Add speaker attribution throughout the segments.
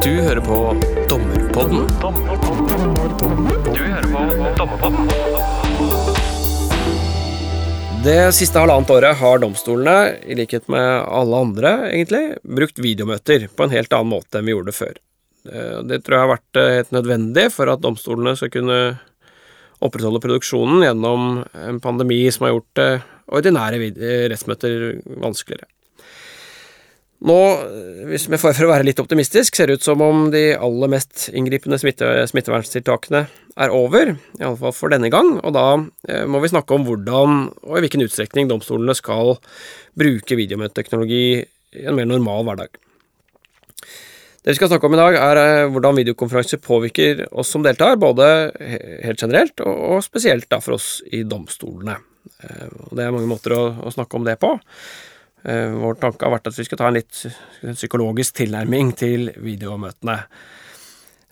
Speaker 1: Du hører på Dommerpodden. Du hører på Dommerpodden. Det siste halvannet året har domstolene, i likhet med alle andre, egentlig, brukt videomøter på en helt annen måte enn vi gjorde før. Eh, det tror jeg har vært eh, helt nødvendig for at domstolene skal kunne opprettholde produksjonen gjennom en pandemi som har gjort eh, ordinære rettsmøter vanskeligere. Nå, hvis vi får for å være litt optimistisk, ser det ut som om de aller mest inngripende smitte, smitteverntiltakene er over, iallfall for denne gang, og da eh, må vi snakke om hvordan og i hvilken utstrekning domstolene skal bruke videomøteteknologi i en mer normal hverdag. Det vi skal snakke om i dag, er eh, hvordan videokonferanser påvirker oss som deltar, både helt generelt og spesielt da for oss i domstolene. Eh, og Det er mange måter å, å snakke om det på. Eh, vår tanke har vært at vi skal ta en litt psykologisk tilnærming til videomøtene.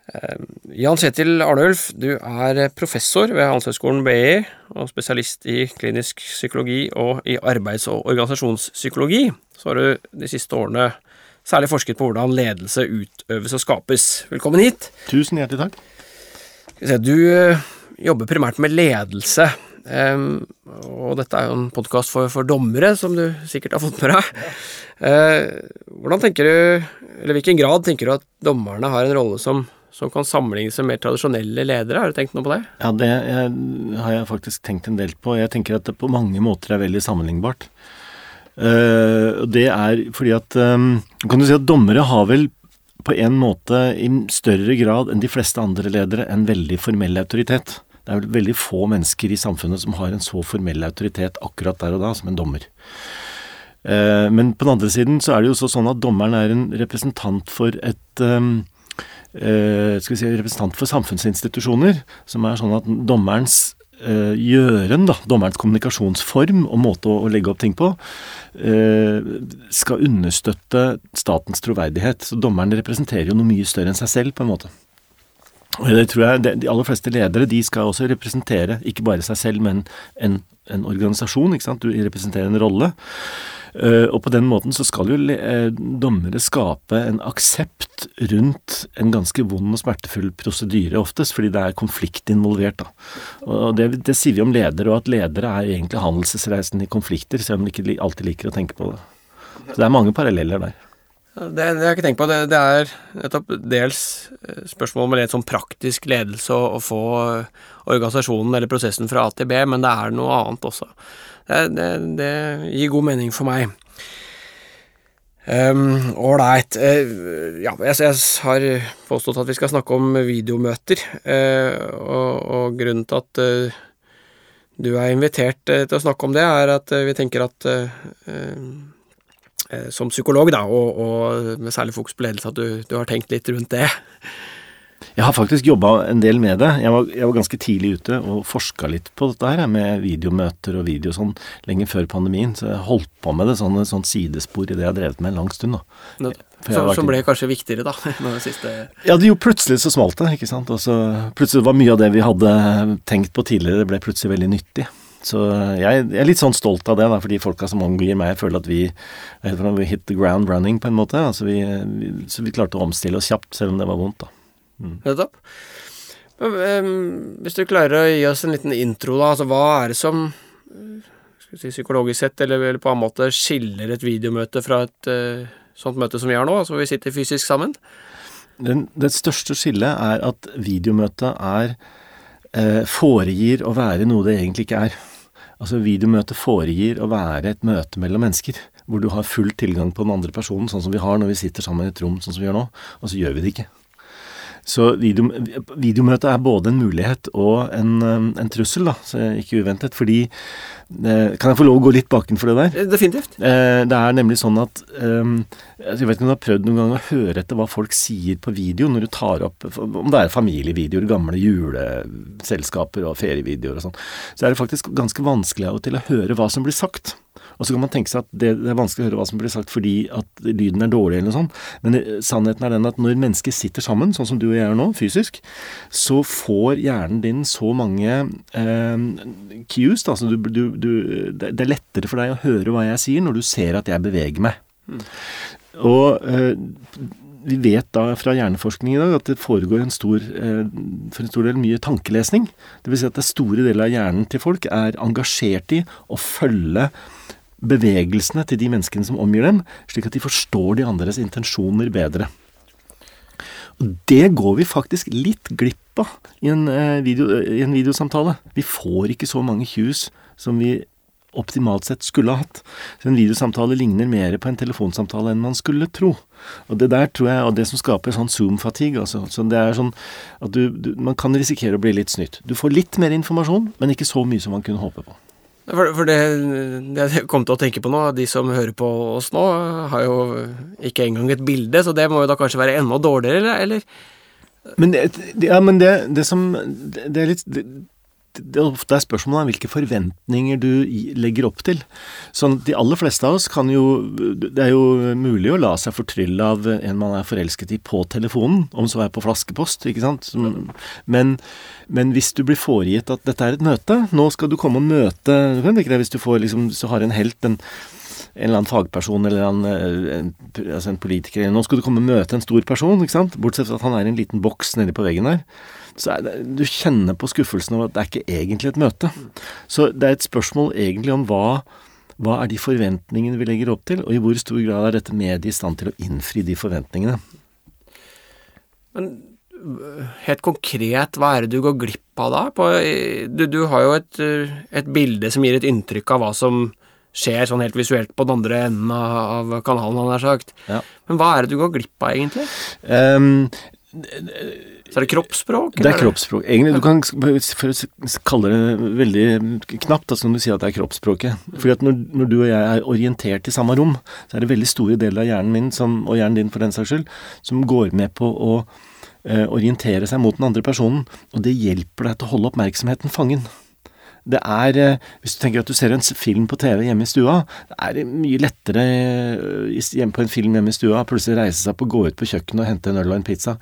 Speaker 1: Eh, Jan Kjetil Arnulf, du er professor ved Handelshøyskolen BI og spesialist i klinisk psykologi og i arbeids- og organisasjonspsykologi. Så har du de siste årene særlig forsket på hvordan ledelse utøves og skapes. Velkommen hit.
Speaker 2: Tusen hjertelig takk.
Speaker 1: Du eh, jobber primært med ledelse. Um, og dette er jo en podkast for, for, dommere, som du sikkert har fått med deg. Uh, hvordan tenker du, eller hvilken grad tenker du at dommerne har en rolle som, som kan sammenlignes med mer tradisjonelle ledere? Har du tenkt noe på det?
Speaker 2: Ja, det jeg, har jeg faktisk tenkt en del på. Jeg tenker at det på mange måter er veldig sammenlignbart. Uh, det er fordi at um, Kan du si at dommere har vel på en måte i større grad enn de fleste andre ledere en veldig formell autoritet. Det er vel veldig få mennesker i samfunnet som har en så formell autoritet akkurat der og da som en dommer. Eh, men på den andre siden så er det jo også sånn at dommeren er en representant for et um, skal vi si, representant for samfunnsinstitusjoner, som er sånn at dommerens gjøren, da, dommerens kommunikasjonsform og måte å, legge opp ting på, skal understøtte statens troverdighet. Så dommeren representerer jo noe mye større enn seg selv, på en måte. Det tror jeg De aller fleste ledere de skal også representere ikke bare seg selv, men en, en organisasjon. ikke sant? Du representerer en rolle. Uh, og på den måten så skal jo uh, dommere skape en aksept rundt en ganske vond og smertefull prosedyre oftest, fordi det er konflikt involvert. da. Og det, det sier vi om ledere, og at ledere er egentlig handelsreisende i konflikter, selv om de ikke alltid liker å tenke på det. Så det er mange paralleller der.
Speaker 1: Det, det, har jeg ikke tenkt på. Det, det er nettopp dels eh, spørsmål om litt sånn praktisk ledelse å få organisasjonen eller prosessen fra A til B, men det er noe annet også. Det, det gir god mening for meg. Ålreit. Um, uh, ja, jeg, jeg, har påstått at vi skal snakke om videomøter, uh, og, og, grunnen til at uh, du er invitert til å snakke om det, er at vi tenker at Eh, som psykolog, da, og, og, med særlig fokus på ledelse, at du, du, har tenkt litt rundt det?
Speaker 2: Jeg har faktisk jobba en del med det. Jeg var, jeg var ganske tidlig ute og forska litt på dette her, med videomøter og video sånn lenge før pandemien. Så jeg holdt på med det sånn, sånn sidespor i det jeg har drevet med en lang stund. da.
Speaker 1: Som, som ble kanskje viktigere, da? Når det siste
Speaker 2: Ja, det jo plutselig så smalt det, ikke sant. Og så plutselig var mye av det vi hadde tenkt på tidligere, det ble plutselig veldig nyttig. Så jeg, jeg, er litt sånn stolt av det, da, fordi folka som omgir meg, føler at vi, vi hit the ground running, på en måte. Altså vi, vi, så vi klarte å omstille oss kjapt, selv om det var vondt, da.
Speaker 1: Mm. Nettopp. Um, hvis du klarer å gi oss en liten intro, da. Altså hva er det som si, psykologisk sett, eller, eller, på en måte skiller et videomøte fra et uh, sånt møte som vi har nå, altså hvor vi sitter fysisk sammen?
Speaker 2: Den, det største skillet er at videomøtet er eh, foregir å være noe det egentlig ikke er. Altså Videomøte foregir å være et møte mellom mennesker, hvor du har full tilgang på den andre personen, sånn som vi har når vi sitter sammen i et rom, sånn som vi gjør nå, og så gjør vi det ikke. Så video, videomøte er både en mulighet og en, um, en trussel, da, så ikke uventet. Fordi eh, Kan jeg få lov å gå litt bakenfor det der?
Speaker 1: Eh, definitivt.
Speaker 2: Eh, det er nemlig sånn at um, Jeg vet ikke om du har prøvd noen gang å høre etter hva folk sier på video når du tar opp Om det er familievideoer, gamle juleselskaper og ferievideoer og sånn. Så er det faktisk ganske vanskelig av og til å høre hva som blir sagt. Og så kan man tenke seg at det, det, er vanskelig å høre hva som blir sagt fordi at lyden er dårlig eller noe sånt. Men sannheten er den at når mennesker sitter sammen, sånn som du og jeg gjør nå, fysisk, så får hjernen din så mange eh, cues. Da, så du, du, du, det er lettere for deg å høre hva jeg sier når du ser at jeg beveger meg. Mm. Og eh, vi vet da fra hjerneforskning i dag at det foregår en stor, eh, for en stor del mye tankelesning. Det vil si at det store deler av hjernen til folk er engasjert i å følge bevegelsene til de menneskene som omgir dem, slik at de forstår de andres intensjoner bedre. Og det går vi faktisk litt glipp av i en, eh, video, i en videosamtale. Vi får ikke så mange cues som vi optimalt sett skulle ha hatt. Så en videosamtale ligner mer på en telefonsamtale enn man skulle tro. Og det der tror jeg, og det som skaper sånn Zoom-fatigue, altså. Så det er sånn at du, du, Man kan risikere å bli litt snytt. Du får litt mer informasjon, men ikke så mye som man kunne håpe på.
Speaker 1: For, for det, det jeg kom til å tenke på nå, de som hører på oss nå, har jo ikke engang et bilde, så det må jo da kanskje være enda dårligere, eller?
Speaker 2: Men det, ja, men det, det som Det er litt det, ofte er spørsmålet om hvilke forventninger du legger opp til. Sånn De aller fleste av oss kan jo Det er jo mulig å la seg fortrylle av en man er forelsket i på telefonen, om så er på flaskepost, ikke sant. Men, men hvis du blir foregitt at dette er et møte, nå skal du komme og møte Du kan tenke deg hvis du får liksom, så har en helt en en eller annen fagperson eller en, en, altså en politiker Nå skal du komme og møte en stor person, ikke sant? bortsett fra at han er i en liten boks nedi på veggen der så det, du kjenner på skuffelsen over at det er ikke egentlig et møte. Så det er et spørsmål egentlig om hva, hva er de forventningene vi legger opp til, og i hvor stor grad er dette mediet i stand til å innfri de forventningene.
Speaker 1: Men helt konkret, hva er det du går glipp av da? På, du, du, har jo et, et, bilde som gir et inntrykk av hva som skjer sånn helt visuelt på den andre enden av, kanalen, han har sagt. Ja. Men hva er det du går glipp av, egentlig? Um, så er det kroppsspråk?
Speaker 2: Det er kroppsspråk. Egentlig, du kan kalle det veldig knapt, altså, når du si at det er kroppsspråket. Fordi at når, når, du og jeg er orientert i samme rom, så er det veldig store deler av hjernen min, som, og hjernen din for den saks skyld, som går med på å eh, orientere seg mot den andre personen. Og det hjelper deg til å holde oppmerksomheten fangen. Det er, eh, Hvis du tenker at du ser en film på TV hjemme i stua, det er mye lettere eh, hjemme på en film hjemme i stua plutselig reise seg opp og gå ut på kjøkkenet og hente en øl og en pizza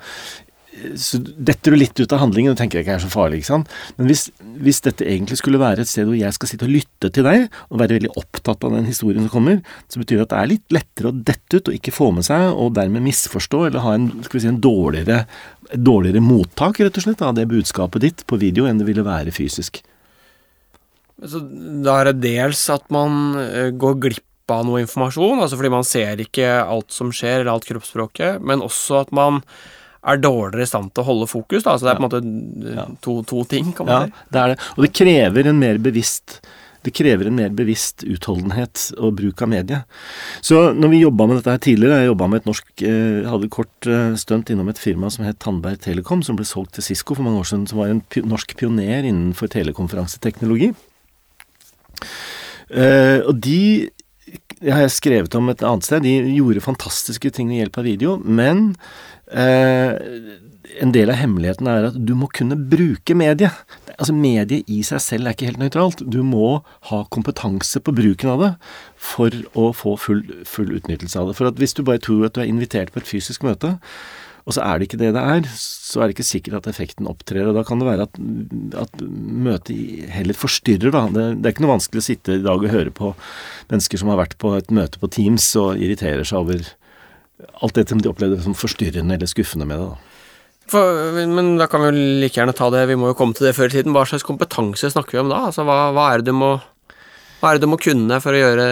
Speaker 2: så detter du litt ut av handlingen og tenker jeg ikke er så farlig. ikke sant? Men hvis, hvis, dette egentlig skulle være et sted hvor jeg skal sitte og lytte til deg, og være veldig opptatt av den historien som kommer, så betyr det at det er litt lettere å dette ut og ikke få med seg, og dermed misforstå, eller ha en, skal vi si, en dårligere, dårligere mottak, rett og slett, av det budskapet ditt på video enn det ville være fysisk.
Speaker 1: Så da er det dels at man eh, går glipp av noe informasjon, altså fordi man ser ikke alt som skjer, eller alt kroppsspråket, men også at man er dårligere i stand til å holde fokus. Da. Så det er på en måte to, to, ting, kan man
Speaker 2: ja, si. Det er det. Og det krever en mer bevisst det krever en mer bevisst utholdenhet og bruk av mediet. Så når vi jobba med dette her tidligere Jeg jobba med et norsk eh, hadde kort eh, stunt innom et firma som het Tandberg Telekom, som ble solgt til Cisco for mange år siden, som var en norsk pioner innenfor telekonferanseteknologi. Eh, og de jeg har skrevet om et annet sted. De gjorde fantastiske ting ved hjelp av video, men uh, en del av hemmeligheten er at du må kunne bruke mediet. Altså Mediet i seg selv er ikke helt nøytralt. Du må ha kompetanse på bruken av det for å få full, full utnyttelse av det. For at hvis du bare tror at du er invitert på et fysisk møte, og så er det ikke det det er, så er det ikke sikkert at effekten opptrer. Og da kan det være at, at møtet heller forstyrrer, da. Det, det, er ikke noe vanskelig å sitte i dag og høre på mennesker som har vært på et møte på Teams og irriterer seg over alt det som de opplevde som forstyrrende eller skuffende med det. da.
Speaker 1: For, men da kan vi jo like gjerne ta det, vi må jo komme til det før i tiden. Hva slags kompetanse snakker vi om da? Altså, hva, hva, er det du må, hva er det du må kunne for å gjøre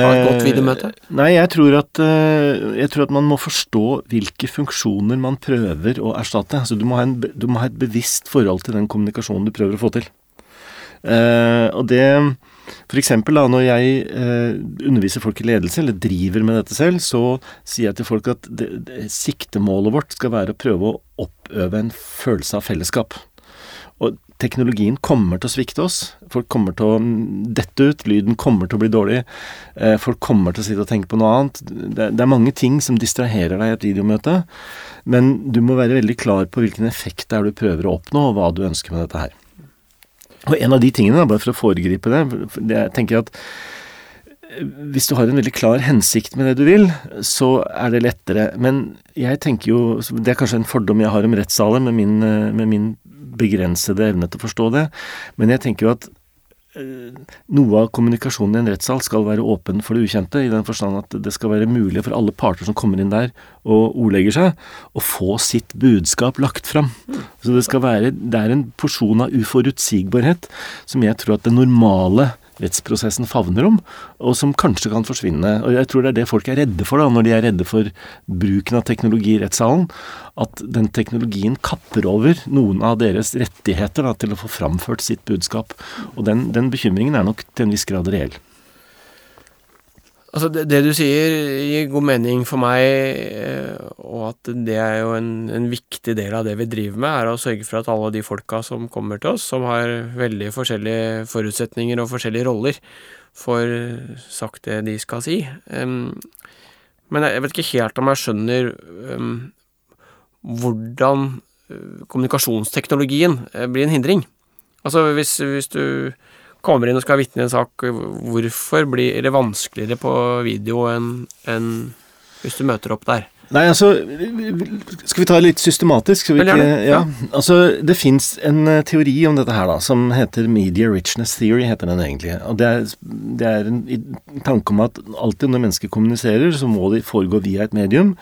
Speaker 1: ha et godt videomøte?
Speaker 2: Eh, nei, jeg tror, at, eh, jeg tror, at, man må forstå hvilke funksjoner man prøver å erstatte. Altså, du, må en, du, må ha et bevisst forhold til den kommunikasjonen du prøver å få til. Eh, og det for eksempel da, når jeg eh, underviser folk i ledelse, eller driver med dette selv, så sier jeg til folk at det, det, siktemålet vårt skal være å prøve å oppøve en følelse av fellesskap. Og teknologien kommer til å svikte oss. Folk kommer til å dette ut, lyden kommer til å bli dårlig. Eh, folk kommer til å sitte og tenke på noe annet. Det er mange ting som distraherer deg i et videomøte, men du må være veldig klar på hvilken effekt det er du prøver å oppnå, og hva du ønsker med dette her. Og en av de tingene, bare for å foregripe det, det jeg tenker at eh, hvis du har en veldig klar hensikt med det du vil, så er det lettere. Men jeg tenker jo Det er kanskje en fordom jeg har om rettssaler, med min, eh, med min begrensede evne til å forstå det. Men jeg tenker jo at noe av kommunikasjonen i en rettssal skal være åpen for det ukjente, i den forstand at det skal være mulig for alle parter som kommer inn der og ordlegger seg, å få sitt budskap lagt fram. Så det skal være Det er en porsjon av uforutsigbarhet som jeg tror at det normale rettsprosessen favner om, og som kanskje kan forsvinne. Og Jeg tror det er det folk er redde for da, når de er redde for bruken av teknologi i rettssalen. At den teknologien kapper over noen av deres rettigheter da, til å få framført sitt budskap. Og den, den bekymringen er nok til en viss grad reell.
Speaker 1: Altså det, det, du sier gir god mening for meg, eh, og at det er jo en, en, viktig del av det vi driver med, er å sørge for at alle de folka som kommer til oss, som har veldig forskjellige forutsetninger og forskjellige roller, får sagt det de skal si. Men jeg vet ikke helt om jeg skjønner hvordan eh, kommunikasjonsteknologien eh, blir en hindring. Altså hvis, hvis du kommer inn og skal vitne i en sak, hvorfor blir det vanskeligere på video enn en hvis du møter opp der?
Speaker 2: Nei, altså Skal vi ta det litt systematisk? Ikke, ja. Altså, det fins en eh, teori om dette her, da, som heter Media Richness Theory, heter den egentlig. Og det er, det er en tanke om at alltid når mennesker kommuniserer, så må de foregå via et medium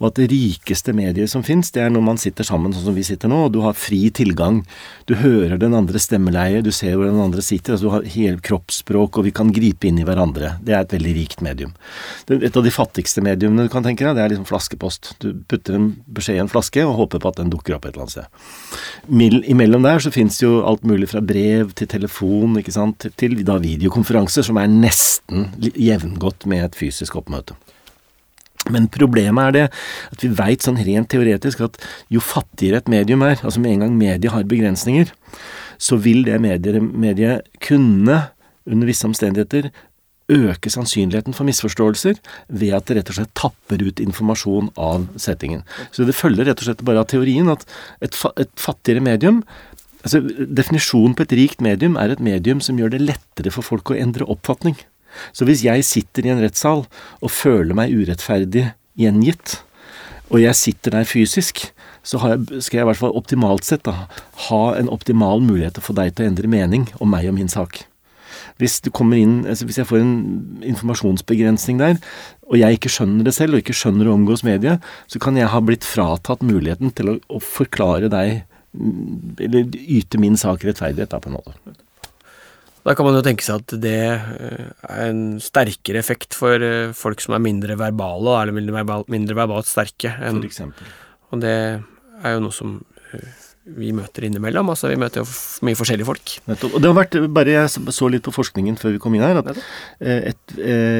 Speaker 2: og at det rikeste mediet som fins, det er når man sitter sammen sånn som vi sitter nå, og du har fri tilgang. Du hører den andre stemmeleie, du ser hvor den andre sitter, altså du har hele kroppsspråk, og vi kan gripe inn i hverandre. Det er et veldig rikt medium. Et av de fattigste mediumene du kan tenke deg, det er liksom flaskepost. Du putter en beskjed i en flaske og håper på at den dukker opp et eller annet sted. Imellom der så fins jo alt mulig fra brev til telefon, ikke sant, til da videokonferanser, som er nesten jevngodt med et fysisk oppmøte. Men problemet er det at vi veit sånn rent teoretisk at jo fattigere et medium er, altså med en gang mediet har begrensninger, så vil det mediet, kunne, under visse omstendigheter, øke sannsynligheten for misforståelser ved at det rett og slett tapper ut informasjon av settingen. Så det følger rett og slett bare av teorien at et, et fattigere medium altså Definisjonen på et rikt medium er et medium som gjør det lettere for folk å endre oppfatning. Så hvis jeg sitter i en rettssal og føler meg urettferdig gjengitt, og jeg sitter der fysisk, så jeg, skal jeg i hvert fall optimalt sett da, ha en optimal mulighet til å få deg til å endre mening om meg og min sak. Hvis, inn, altså hvis jeg får en informasjonsbegrensning der, og jeg ikke skjønner det selv, og ikke skjønner å omgås mediet, så kan jeg ha blitt fratatt muligheten til å, å forklare deg, eller yte min sak rettferdighet, da, på en måte.
Speaker 1: Da kan man jo tenke seg at det eh, er en sterkere effekt for eh, folk som er mindre verbale, eller mindre, verbal, mindre verbalt sterke.
Speaker 2: Enn, for eksempel.
Speaker 1: Og det er jo noe som eh, vi møter innimellom. altså Vi møter jo mye forskjellige folk.
Speaker 2: Nettopp. Og det har vært, bare Jeg så litt på forskningen før vi kom inn her. at et,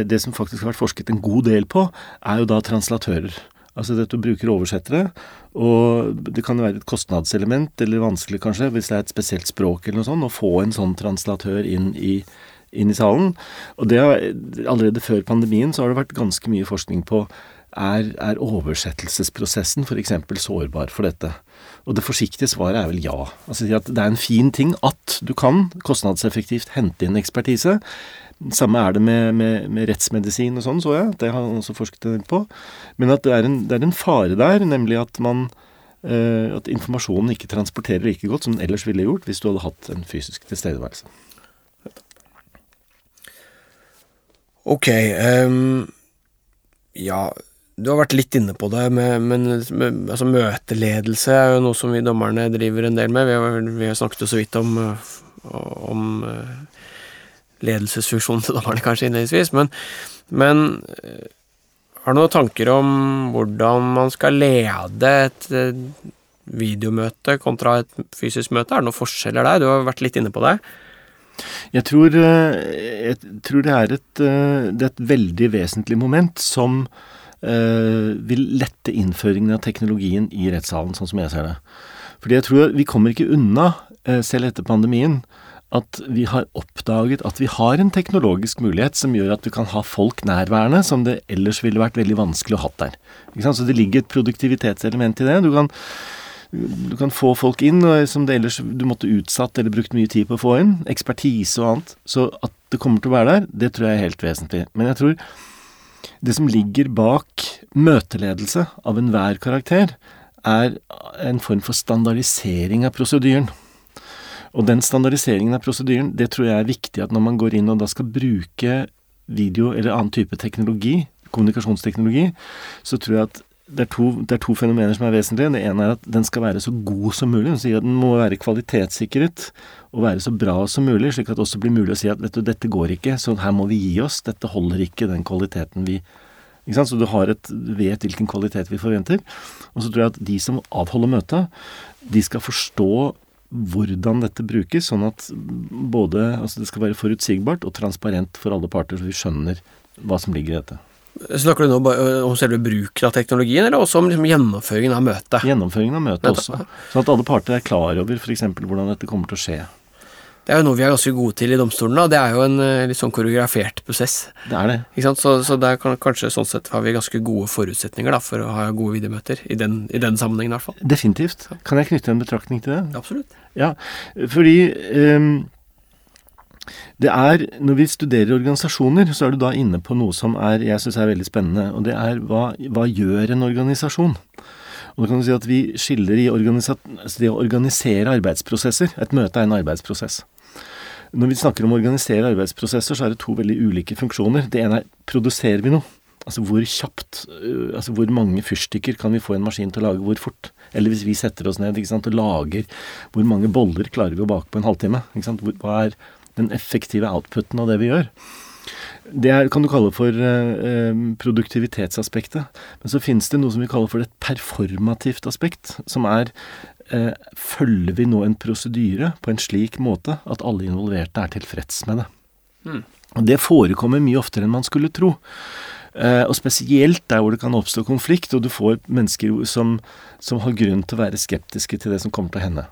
Speaker 2: Det som faktisk har vært forsket en god del på, er jo da translatører. Altså dette du bruker oversettere. Og det kan være et kostnadselement, eller vanskelig kanskje, hvis det er et spesielt språk eller noe sånt, å få en sånn translatør inn i, inn i salen. Og det allerede før pandemien så har det vært ganske mye forskning på er, er oversettelsesprosessen f.eks. sårbar for dette? Og det forsiktige svaret er vel ja. Altså at Det er en fin ting at du kan kostnadseffektivt hente inn ekspertise, samme er det med, med, med rettsmedisin og sånn, så jeg. Det har han også forsket en del på. Men at det er en, det er en fare der, nemlig at man eh, at informasjonen ikke transporterer like godt som den ellers ville gjort hvis du hadde hatt en fysisk tilstedeværelse.
Speaker 1: Ok. Um, ja, du har vært litt inne på det, men, altså møteledelse er jo noe som vi dommerne driver en del med. Vi har, vi har snakket jo så vidt om, om ledelsesfunksjonen til dommerne, kanskje innledningsvis, men, men eh, har du noen tanker om hvordan man skal lede et eh, videomøte kontra et fysisk møte? Er det noen forskjeller der? Du har vært litt inne på det.
Speaker 2: Jeg tror, eh, jeg tror det, er et, det, er et, veldig vesentlig moment som eh, vil lette innføringen av teknologien i rettssalen, sånn som jeg ser det. Fordi jeg tror vi kommer ikke unna, selv etter pandemien, at vi har oppdaget at vi har en teknologisk mulighet som gjør at vi kan ha folk nærværende som det ellers ville vært veldig vanskelig å ha der. Så det ligger et produktivitetselement i det. Du kan, du kan få folk inn som det ellers du måtte utsatt eller brukt mye tid på å få inn. Ekspertise og annet. Så at det kommer til å være der, det tror jeg er helt vesentlig. Men jeg tror det som ligger bak møteledelse av enhver karakter, er en form for standardisering av prosedyren. Og den standardiseringen av prosedyren, det tror jeg er viktig at når man går inn og da skal bruke video eller annen type teknologi, kommunikasjonsteknologi, så tror jeg at det er, to, det er to fenomener som er vesentlige. Det ene er at den skal være så god som mulig. Den sier at den må være kvalitetssikret og være så bra som mulig, slik at det også blir mulig å si at du, dette går ikke, så her må vi gi oss. Dette holder ikke den kvaliteten vi? Så du et, vet hvilken kvalitet vi forventer. Og så tror jeg at de som avholder møtet, de skal forstå hvordan dette brukes, sånn at både altså det skal være forutsigbart og transparent for alle parter, så vi skjønner hva som ligger i dette.
Speaker 1: Snakker du nå om selve bruken av teknologien, eller også om liksom gjennomføringen av møtet?
Speaker 2: Gjennomføringen av møtet også. Sånn at alle parter er klar over f.eks. hvordan dette kommer til å skje.
Speaker 1: Det er jo noe vi er ganske gode til i domstolene, og det er jo en eh, litt sånn koreografert prosess.
Speaker 2: Det er det.
Speaker 1: Ikke sant? Så, så der kan, kanskje sånn sett har vi ganske gode forutsetninger da, for å ha gode videomøter. I den, i den sammenhengen, i hvert fall.
Speaker 2: Definitivt. Kan jeg knytte en betraktning til det?
Speaker 1: Absolutt.
Speaker 2: Ja, fordi um, det er, Når vi studerer organisasjoner, så er du da inne på noe som er, jeg synes er veldig spennende. Og det er hva, hva gjør en organisasjon? Og kan du si at Vi skiller i altså det å organisere arbeidsprosesser. Et møte er en arbeidsprosess. Når vi snakker om å organisere arbeidsprosesser, så er det to veldig ulike funksjoner. Det ene er produserer vi noe? Altså hvor kjapt øh, Altså hvor mange fyrstikker kan vi få en maskin til å lage hvor fort? Eller hvis vi setter oss ned sant, og lager Hvor mange boller klarer vi å bake på en halvtime? Hva er den effektive outputen av det vi gjør? Det er, kan du kalle for eh, produktivitetsaspektet. Men så finnes det noe som vi kaller for et performativt aspekt, som er eh, Følger vi nå en prosedyre på en slik måte at alle involverte er tilfreds med det? Mm. Og det forekommer mye oftere enn man skulle tro. Uh, og spesielt der hvor det kan oppstå konflikt, og du får mennesker som, som, har grunn til å være skeptiske til det som kommer til å hende.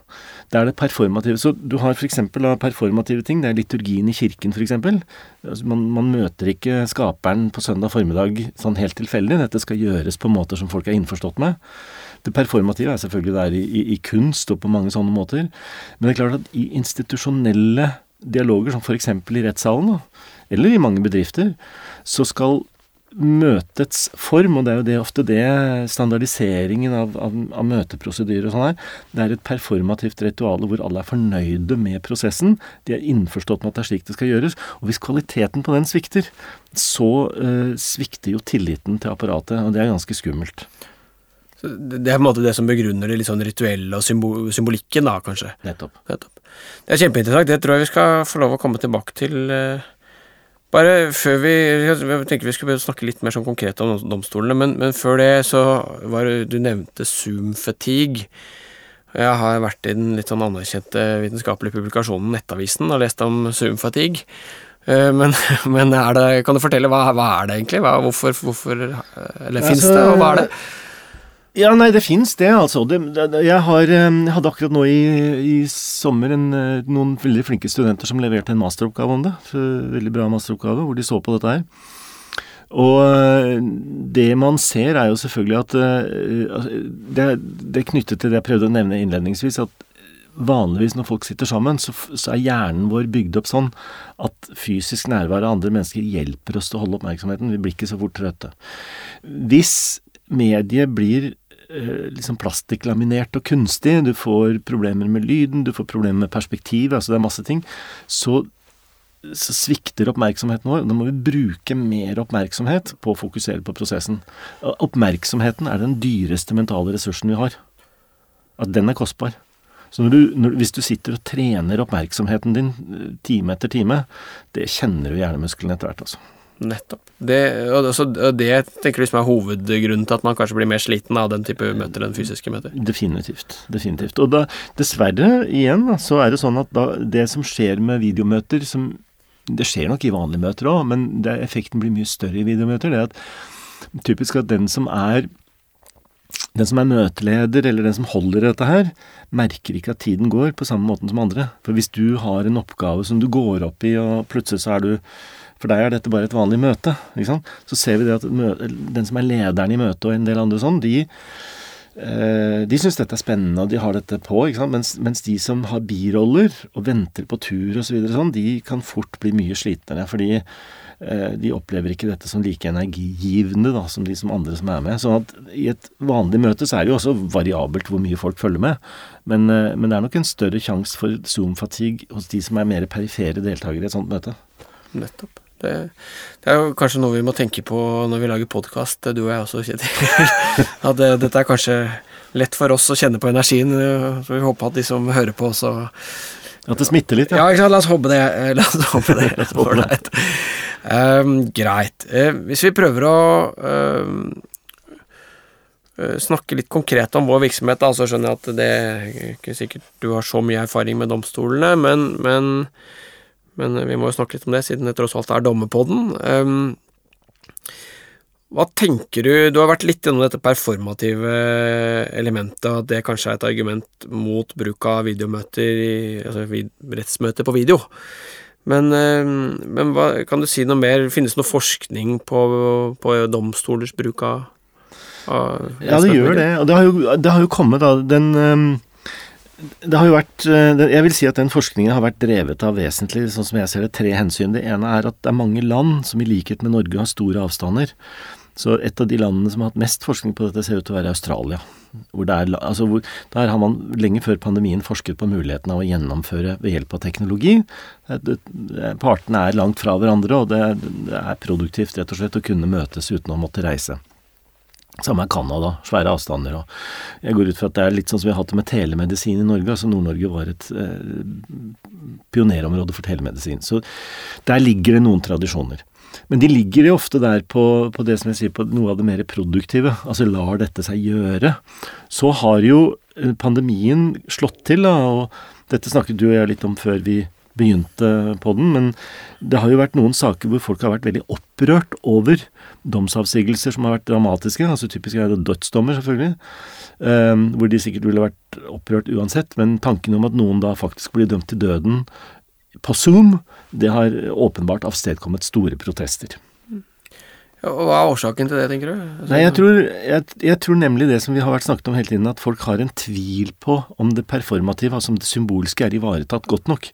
Speaker 2: Det er det performative. Så du har f.eks. performative ting. Det er liturgien i kirken, f.eks. Altså man, man møter ikke skaperen på søndag formiddag sånn helt tilfeldig. Dette skal gjøres på måter som folk er innforstått med. Det performative er selvfølgelig der i, i, i kunst og på mange sånne måter. Men det er klart at i institusjonelle dialoger, som f.eks. i rettssalen, eller i mange bedrifter, så skal møtets form, og det er jo det ofte det standardiseringen av, av, av møteprosedyrer og sånn er, det er et performativt ritual hvor alle er fornøyde med prosessen. De er innforstått med at det er slik det skal gjøres. Og hvis kvaliteten på den svikter, så eh, svikter jo tilliten til apparatet, og det er ganske skummelt.
Speaker 1: Det er på en måte det som begrunner det litt sånn rituelle og symbolikken, da, kanskje.
Speaker 2: Nettopp.
Speaker 1: Nettopp. Det er kjempeinteressant. Det tror jeg vi skal få lov å komme tilbake til. Uh bare før vi Jeg tenker vi skulle snakke litt mer sånn konkret om domstolene, men, men før det så var det Du nevnte Zoom-fatigue. Jeg har vært i den litt sånn anerkjente vitenskapelige publikasjonen Nettavisen og lest om Zoom-fatigue. Eh, men, men det, kan du fortelle, hva, hva, er det egentlig? Hva, hvorfor, hvorfor Eller altså, det, og hva er det?
Speaker 2: Ja, nei, det fins det, altså. Det, det, jeg, har, eh, jeg, hadde akkurat nå i, i sommer en, eh, noen veldig flinke studenter som leverte en masteroppgave om det. Veldig bra masteroppgave, hvor de så på dette her. Og eh, det man ser, er jo selvfølgelig at altså, det, det er knyttet til det jeg prøvde å nevne innledningsvis, at vanligvis når folk sitter sammen, så, så, er hjernen vår bygd opp sånn at fysisk nærvær av andre mennesker hjelper oss til å holde oppmerksomheten. Vi blir ikke så fort trøtte. Hvis mediet blir liksom plastikklaminert og kunstig, du får problemer med lyden, du får problemer med perspektivet, altså det er masse ting, så, så svikter oppmerksomheten vår. Da må vi bruke mer oppmerksomhet på å fokusere på prosessen. Oppmerksomheten er den dyreste mentale ressursen vi har. At den er kostbar. Så når du, når, hvis du sitter og trener oppmerksomheten din eh, time etter time, det kjenner du hjernemusklene etter hvert, altså.
Speaker 1: Nettopp. Det, og det tenker du som er hovedgrunnen til at man kanskje blir mer sliten av den type møter enn fysiske møter?
Speaker 2: Definitivt. definitivt. Og da, dessverre, igjen, så er det sånn at da, det som skjer med videomøter som Det skjer nok i vanlige møter òg, men det, effekten blir mye større i videomøter. Det er at typisk at den som er den som er møteleder, eller den som holder dette her, merker ikke at tiden går på samme måten som andre. For hvis du har en oppgave som du går opp i, og plutselig så er du for deg er dette bare et vanlig møte. Så ser vi det at den som er lederen i møtet og en del andre sånn, de eh, de syns dette er spennende, og de har dette på. Mens, mens de som har biroller og venter på tur osv., så videre, sånn, de kan fort bli mye slitnere. Fordi eh, de opplever ikke dette som like energigivende da, som de som andre som er med. Sånn at i et vanlig møte så er det jo også variabelt hvor mye folk følger med. Men, eh, men det er nok en større sjanse for Zoom-fatigue hos de som er mer perifere deltakere i et sånt møte.
Speaker 1: Nettopp. Det, det, er jo kanskje noe vi må tenke på når vi lager podkast, du og jeg også, Kjetil. At det, dette er kanskje lett for oss å kjenne på energien. Så vi håper at de som hører på også
Speaker 2: At det smitter litt,
Speaker 1: ja. Ja, ikke sant. La oss håpe det. La oss håpe det. Ålreit. um, greit. Uh, hvis vi prøver å uh, snakke litt konkret om vår virksomhet, da, så skjønner jeg at det ikke sikkert du har så mye erfaring med domstolene, men, men, men vi må jo snakke litt om det, siden det tross alt er dommepodden. Um, hva tenker du Du har vært litt gjennom dette performative elementet, at det kanskje er et argument mot bruk av videomøter, altså rettsmøter på video. Men, eh, men hva, kan du si noe mer? Finnes det noe forskning på, på domstolers bruk av,
Speaker 2: av Ja, det gjør det. Og det har jo, det har jo kommet, da. Den ehm, det har jo vært eh, Jeg vil si at den forskningen har vært drevet av vesentlig, sånn som jeg ser det, tre hensyn. Det ene er at det er mange land som i likhet med Norge har store avstander. Så et av de landene som har hatt mest forskning på dette, ser ut til å være Australia. Er, altså hvor, der har man lenge før pandemien forsket på muligheten av å gjennomføre ved hjelp av teknologi. Partene er langt fra hverandre, og det er produktivt rett og slett å kunne møtes uten å måtte reise. Samme er Canada. Svære avstander. Og jeg går ut fra at det er litt sånn som vi har hatt det med telemedisin i Norge. altså Nord-Norge var et eh, pionerområde for telemedisin. Så der ligger det noen tradisjoner. Men de ligger jo ofte der på, på, det som jeg sier, på noe av det mer produktive. Altså lar dette seg gjøre. Så har jo eh, pandemien slått til, da, og dette snakket du og jeg litt om før vi begynte på den, men det har jo vært noen saker hvor folk har vært veldig opprørt over domsavsigelser som har vært dramatiske. altså Typisk er det dødsdommer, selvfølgelig. Um, hvor de sikkert ville vært opprørt uansett. Men tanken om at noen da faktisk blir dømt til døden på Zoom, det har åpenbart avstedkommet store protester.
Speaker 1: Og Hva er årsaken til det, tenker du?
Speaker 2: Altså, Nei, jeg tror, jeg, jeg tror, nemlig det som vi har vært snakket om hele tiden, at folk har en tvil på om det performative, altså om det symbolske, er ivaretatt godt nok.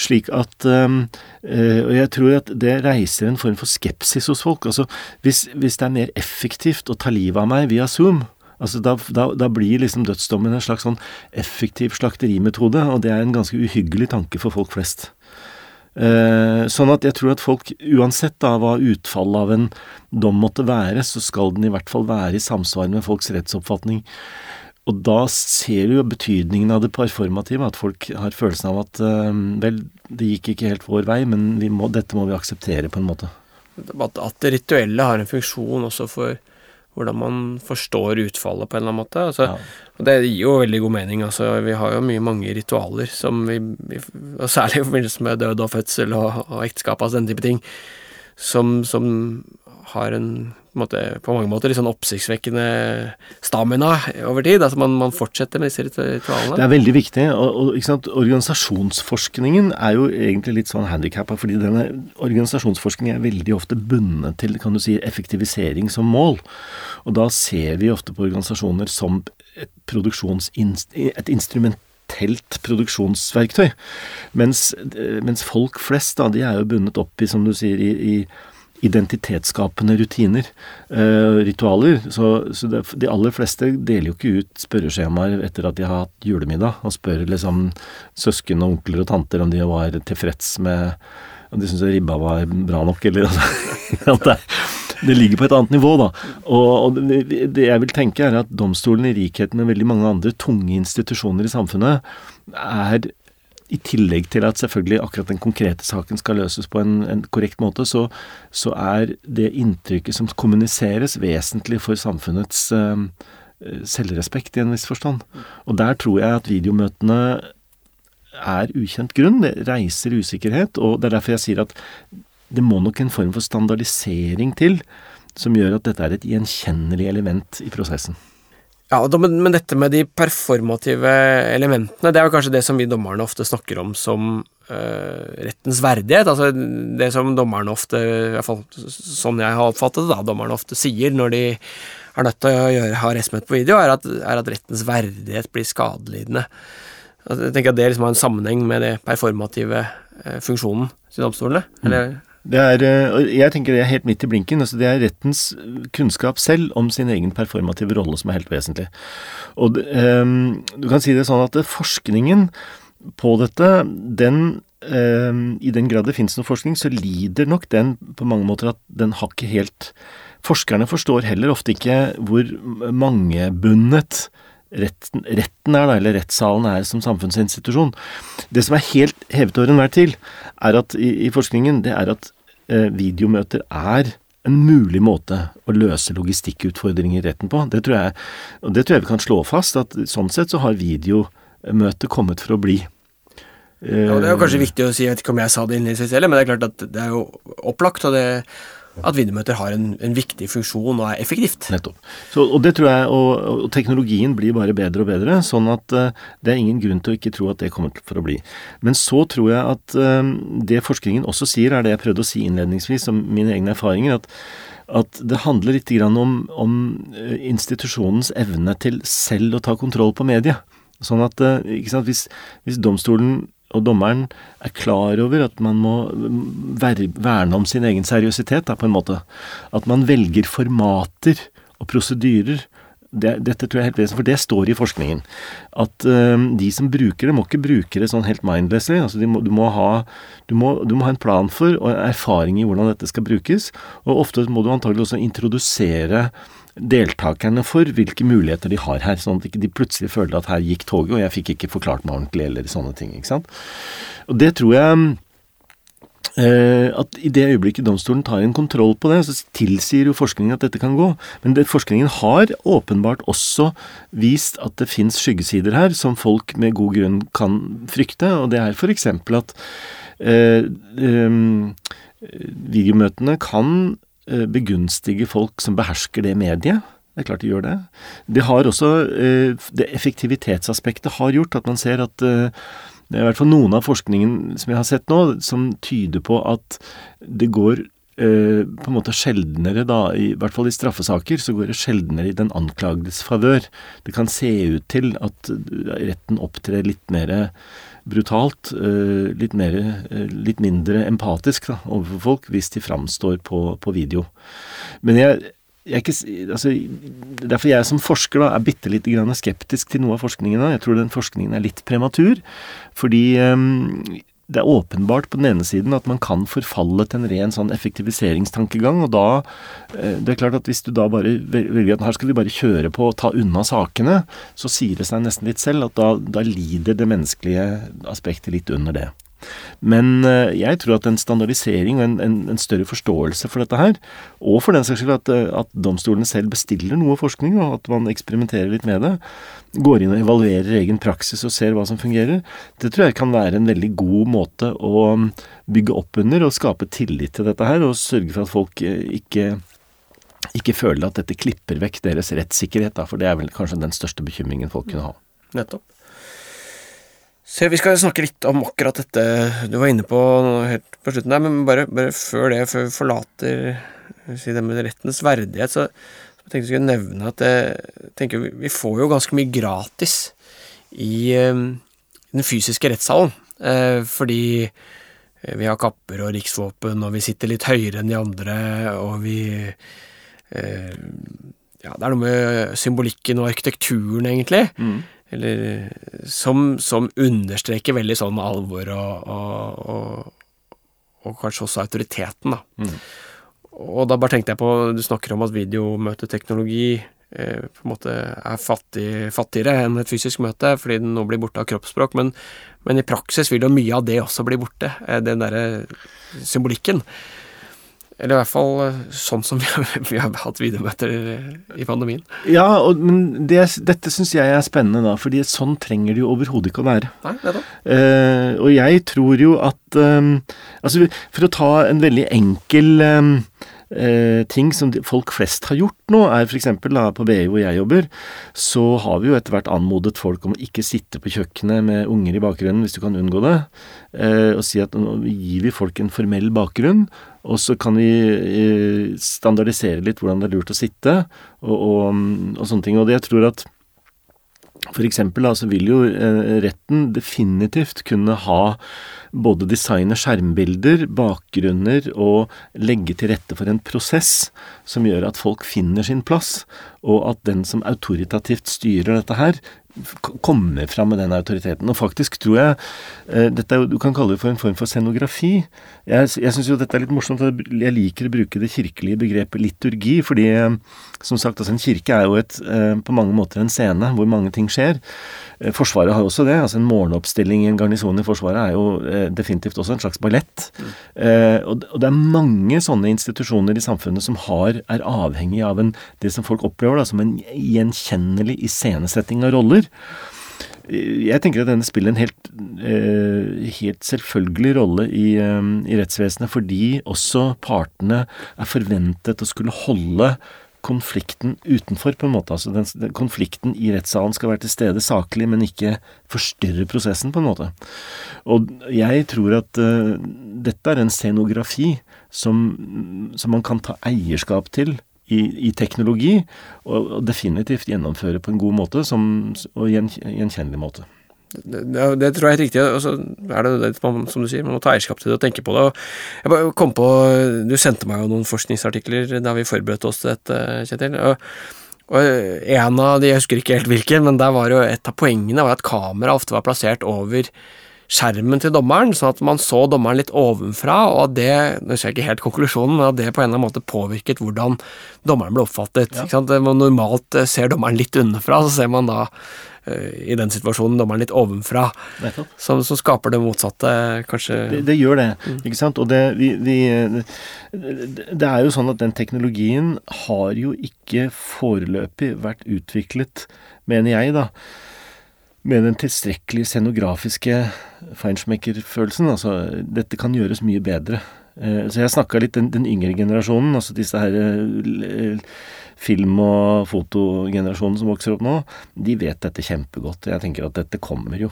Speaker 2: Slik at um, Og jeg tror at det reiser en form for skepsis hos folk. Altså, hvis, hvis det er mer effektivt å ta livet av meg via Zoom, Altså da, da, da, blir liksom dødsdommen en slags sånn effektiv slakterimetode, og det er en ganske uhyggelig tanke for folk flest. Eh, sånn at jeg tror at folk, uansett da hva utfallet av en dom måtte være, så skal den i hvert fall være i samsvar med folks rettsoppfatning. Og da ser du jo betydningen av det performative, at folk har følelsen av at eh, vel, det gikk ikke helt vår vei, men må, dette må vi akseptere på en måte.
Speaker 1: At, det rituelle har en funksjon også for hvordan man forstår utfallet på en eller annen måte. Altså, ja. Og det gir jo veldig god mening. Altså, vi har jo mye mange ritualer som vi, og særlig i forbindelse med død og fødsel og, og ekteskap, altså den type ting, som, som har en på, måte, på, mange måter litt sånn oppsiktsvekkende stamina over tid. Altså man, man, fortsetter med disse ritualene.
Speaker 2: Det er veldig viktig. og, og Organisasjonsforskningen er jo egentlig litt sånn handikappa, fordi denne organisasjonsforskningen er veldig ofte bundet til kan du si, effektivisering som mål. Og da ser vi ofte på organisasjoner som et, et instrumentelt produksjonsverktøy. Mens, mens, folk flest, da, de er jo bundet opp i, som du sier, i, i identitetsskapende rutiner, uh, ritualer. Så, så det, de aller fleste deler jo ikke ut spørreskjemaer etter at de har hatt julemiddag, og spør liksom søsken og onkler og tanter om de var tilfreds med om de syntes ribba var bra nok, eller altså, det, ligger på et annet nivå, da. Og, og det, det, jeg vil tenke, er at domstolen, i likhet med veldig mange andre tunge institusjoner i samfunnet, er i tillegg til at selvfølgelig akkurat den konkrete saken skal løses på en, en korrekt måte, så, så, er det inntrykket som kommuniseres, vesentlig for samfunnets uh, selvrespekt i en viss forstand. Og der tror jeg at videomøtene er ukjent grunn. Det reiser usikkerhet, og det er derfor jeg sier at det må nok en form for standardisering til som gjør at dette er et gjenkjennelig element i prosessen.
Speaker 1: Ja, men dette med de performative elementene, det er jo kanskje det som vi dommerne ofte snakker om som uh, rettens verdighet. Altså det som dommerne ofte, i hvert fall sånn jeg har oppfattet det, da, dommerne ofte sier når de er nødt til å gjøre, ha rettsmøte på video, er at, er at, rettens verdighet blir skadelidende. Altså, jeg tenker at det liksom har en sammenheng med det performative uh, funksjonen til domstolene. Mm. Eller
Speaker 2: Det er, eh, jeg tenker det er helt midt i blinken. altså Det er rettens kunnskap selv om sin egen performative rolle som er helt vesentlig. Og um, Du kan si det sånn at forskningen på dette, den um, I den grad det finnes noe forskning, så lider nok den på mange måter at den har ikke helt Forskerne forstår heller ofte ikke hvor mangebundet retten, retten er, da, eller rettssalen er som samfunnsinstitusjon. Det som er helt hevet over enhver til, er at i, i, forskningen, det er at eh, videomøter er en mulig måte å løse logistikkutfordringer i retten på. Det tror, jeg, det tror jeg vi kan slå fast, at sånn sett så har videomøtet kommet for å bli.
Speaker 1: Ja, Det er jo kanskje viktig å si, jeg vet ikke om jeg sa det innledningsvis heller, men det er klart at det er jo opplagt. og det at videomøter har en, en, viktig funksjon og er effektivt.
Speaker 2: Nettopp. Så, og det tror jeg, og, og, teknologien blir bare bedre og bedre, sånn at uh, det er ingen grunn til å ikke tro at det kommer for å bli. Men så tror jeg at uh, det forskningen også sier, er det jeg prøvde å si innledningsvis om mine egne erfaringer, at, at det handler litt om, om uh, institusjonens evne til selv å ta kontroll på media. Sånn at hvis, hvis domstolen og dommeren er klar over at man må verne om sin egen seriøsitet, da, på en måte. At man velger formater og prosedyrer. Det, dette tror jeg er helt vesentlig, for det står i forskningen. At uh, de som bruker det, må ikke bruke det sånn helt mindlessly. Altså må, du, må ha, du, må, du, må ha, en plan for og erfaring i hvordan dette skal brukes. Og ofte må du antagelig også introdusere deltakerne for hvilke muligheter de har her, sånn at ikke de plutselig føler at her gikk toget, og jeg fikk ikke forklart meg ordentlig, eller sånne ting. ikke sant? Og det tror jeg eh, at i det øyeblikket domstolen tar en kontroll på det, så tilsier jo forskningen at dette kan gå. Men det, forskningen har åpenbart også vist at det fins skyggesider her som folk med god grunn kan frykte, og det er f.eks. at eh, eh, videomøtene kan begunstige folk som behersker det mediet. Det er klart de gjør det. Det har også eh, Det effektivitetsaspektet har gjort at man ser at eh, det er i hvert fall noen av forskningen som jeg har sett nå, som tyder på at det går på en måte sjeldnere, da, i, i hvert fall i straffesaker, så går det sjeldnere i den anklagedes favør. Det kan se ut til at retten opptrer litt mer brutalt, eh, litt, mer, eh, litt mindre empatisk da, overfor folk hvis de framstår på, på video. Men jeg, jeg ikke, altså, Derfor jeg som forsker da, er bitte litt skeptisk til noe av forskningen. Da. Jeg tror den forskningen er litt prematur. Fordi um, det er åpenbart på den ene siden at man kan forfalle til en ren sånn effektiviseringstankegang. Og da eh, Det er klart at hvis du da bare velger at her skal vi bare kjøre på og ta unna sakene, så sier det seg nesten litt selv at da, da lider det menneskelige aspektet litt under det. Men eh, jeg tror at en standardisering og en, en, en, større forståelse for dette her, og for den saks skyld at, eh, at domstolene selv bestiller noe forskning, og at man eksperimenterer litt med det, går inn og evaluerer egen praksis og ser hva som fungerer, det tror jeg kan være en veldig god måte å mm, bygge opp under og skape tillit til dette her, og sørge for at folk eh, ikke ikke føler at dette klipper vekk deres rettssikkerhet, da, for det er vel kanskje den største bekymringen folk kunne ha.
Speaker 1: Nettopp. Så vi skal snakke litt om akkurat dette du var inne på helt på slutten der, men bare, bare før det, før vi forlater si det med rettens verdighet, så, så jeg tenkte jeg skulle nevne at jeg tenker vi får jo ganske mye gratis i um, den fysiske rettssalen. uh, fordi vi har kapper og riksvåpen, og vi sitter litt høyere enn de andre, og vi uh, Ja, det er noe med symbolikken og arkitekturen, egentlig. Mm eller som, som, understreker veldig sånn alvor og, og, og, og kanskje også autoriteten, da. Mm. Og da bare tenkte jeg på Du snakker om at videomøteteknologi eh, på en måte er fattig, fattigere enn et fysisk møte fordi den nå blir borte av kroppsspråk, men, men i praksis vil jo mye av det også bli borte. Eh, den derre symbolikken. Eller i hvert fall eh, sånn som vi har, vi har hatt videomøter i pandemien.
Speaker 2: Ja, og, men det, dette syns jeg er spennende, da, fordi sånn trenger det jo overhodet ikke å være.
Speaker 1: Nei, det da.
Speaker 2: Uh, og jeg tror jo at um, Altså, for å ta en veldig enkel um, eh, ting som folk flest har gjort nå, er f.eks. på BI hvor jeg jobber, så har vi jo etter hvert anmodet folk om å ikke sitte på kjøkkenet med unger i bakgrunnen hvis du kan unngå det, eh, og si at nå gir vi folk en formell bakgrunn, og så kan vi eh, standardisere litt hvordan det er lurt å sitte, og, og, og sånne ting. Og det jeg tror at for eksempel så vil jo eh, retten definitivt kunne ha både designe skjermbilder, bakgrunner og legge til rette for en prosess som gjør at folk finner sin plass, og at den som autoritativt styrer dette her, kommer fram med den autoriteten. Og faktisk tror jeg eh, dette er, Du kan kalle det for en form for scenografi. Jeg, jeg syns jo dette er litt morsomt. Jeg liker å bruke det kirkelige begrepet liturgi, fordi eh, som sagt, altså en kirke er jo et, eh, på mange måter en scene hvor mange ting skjer. Forsvaret har også det. altså En morgenoppstilling i en garnison i Forsvaret er jo definitivt også en slags ballett. Mm. Eh, og, og, det er mange sånne institusjoner i samfunnet som har, er avhengig av en, det som folk opplever da, som en gjenkjennelig iscenesetting av roller. Jeg tenker at denne spiller en helt, helt selvfølgelig rolle i, i rettsvesenet, fordi også partene er forventet å skulle holde konflikten utenfor, på en måte. Altså den, den, konflikten i rettssalen skal være til stede saklig, men ikke forstyrre prosessen, på en måte. Og jeg tror at uh, dette er en scenografi som, som, man kan ta eierskap til i, i teknologi, og, definitivt gjennomføre på en god måte som, og gjen, gjenkjennelig måte.
Speaker 1: Det, det, tror jeg er riktig. Og så er det, det som du sier, man må ta eierskap til det og tenke på det. Og jeg kom på, Du sendte meg jo noen forskningsartikler da vi forberedte oss til dette, Kjetil. Og, og en av de, jeg husker ikke helt hvilken, men der var jo et av poengene var at kamera ofte var plassert over skjermen til dommeren, sånn at man så dommeren litt ovenfra, og at det nå ser jeg ikke helt konklusjonen, men at det på en eller annen måte påvirket hvordan dommeren ble oppfattet. Ja. Normalt eh, ser dommeren litt underfra, så ser man da i den situasjonen dommeren litt ovenfra. Som, som, skaper det motsatte, kanskje.
Speaker 2: Det, det gjør det, mm. ikke sant. Og det, vi, vi, det er jo sånn at den teknologien har jo ikke foreløpig vært utviklet, mener jeg, da med den tilstrekkelige scenografiske feinschmecker-følelsen. Altså, dette kan gjøres mye bedre. Eh, så jeg snakka litt den, den, yngre generasjonen, altså disse her eh, film- og fotogenerasjonen som vokser opp nå, de vet dette kjempegodt. Jeg tenker at dette kommer jo.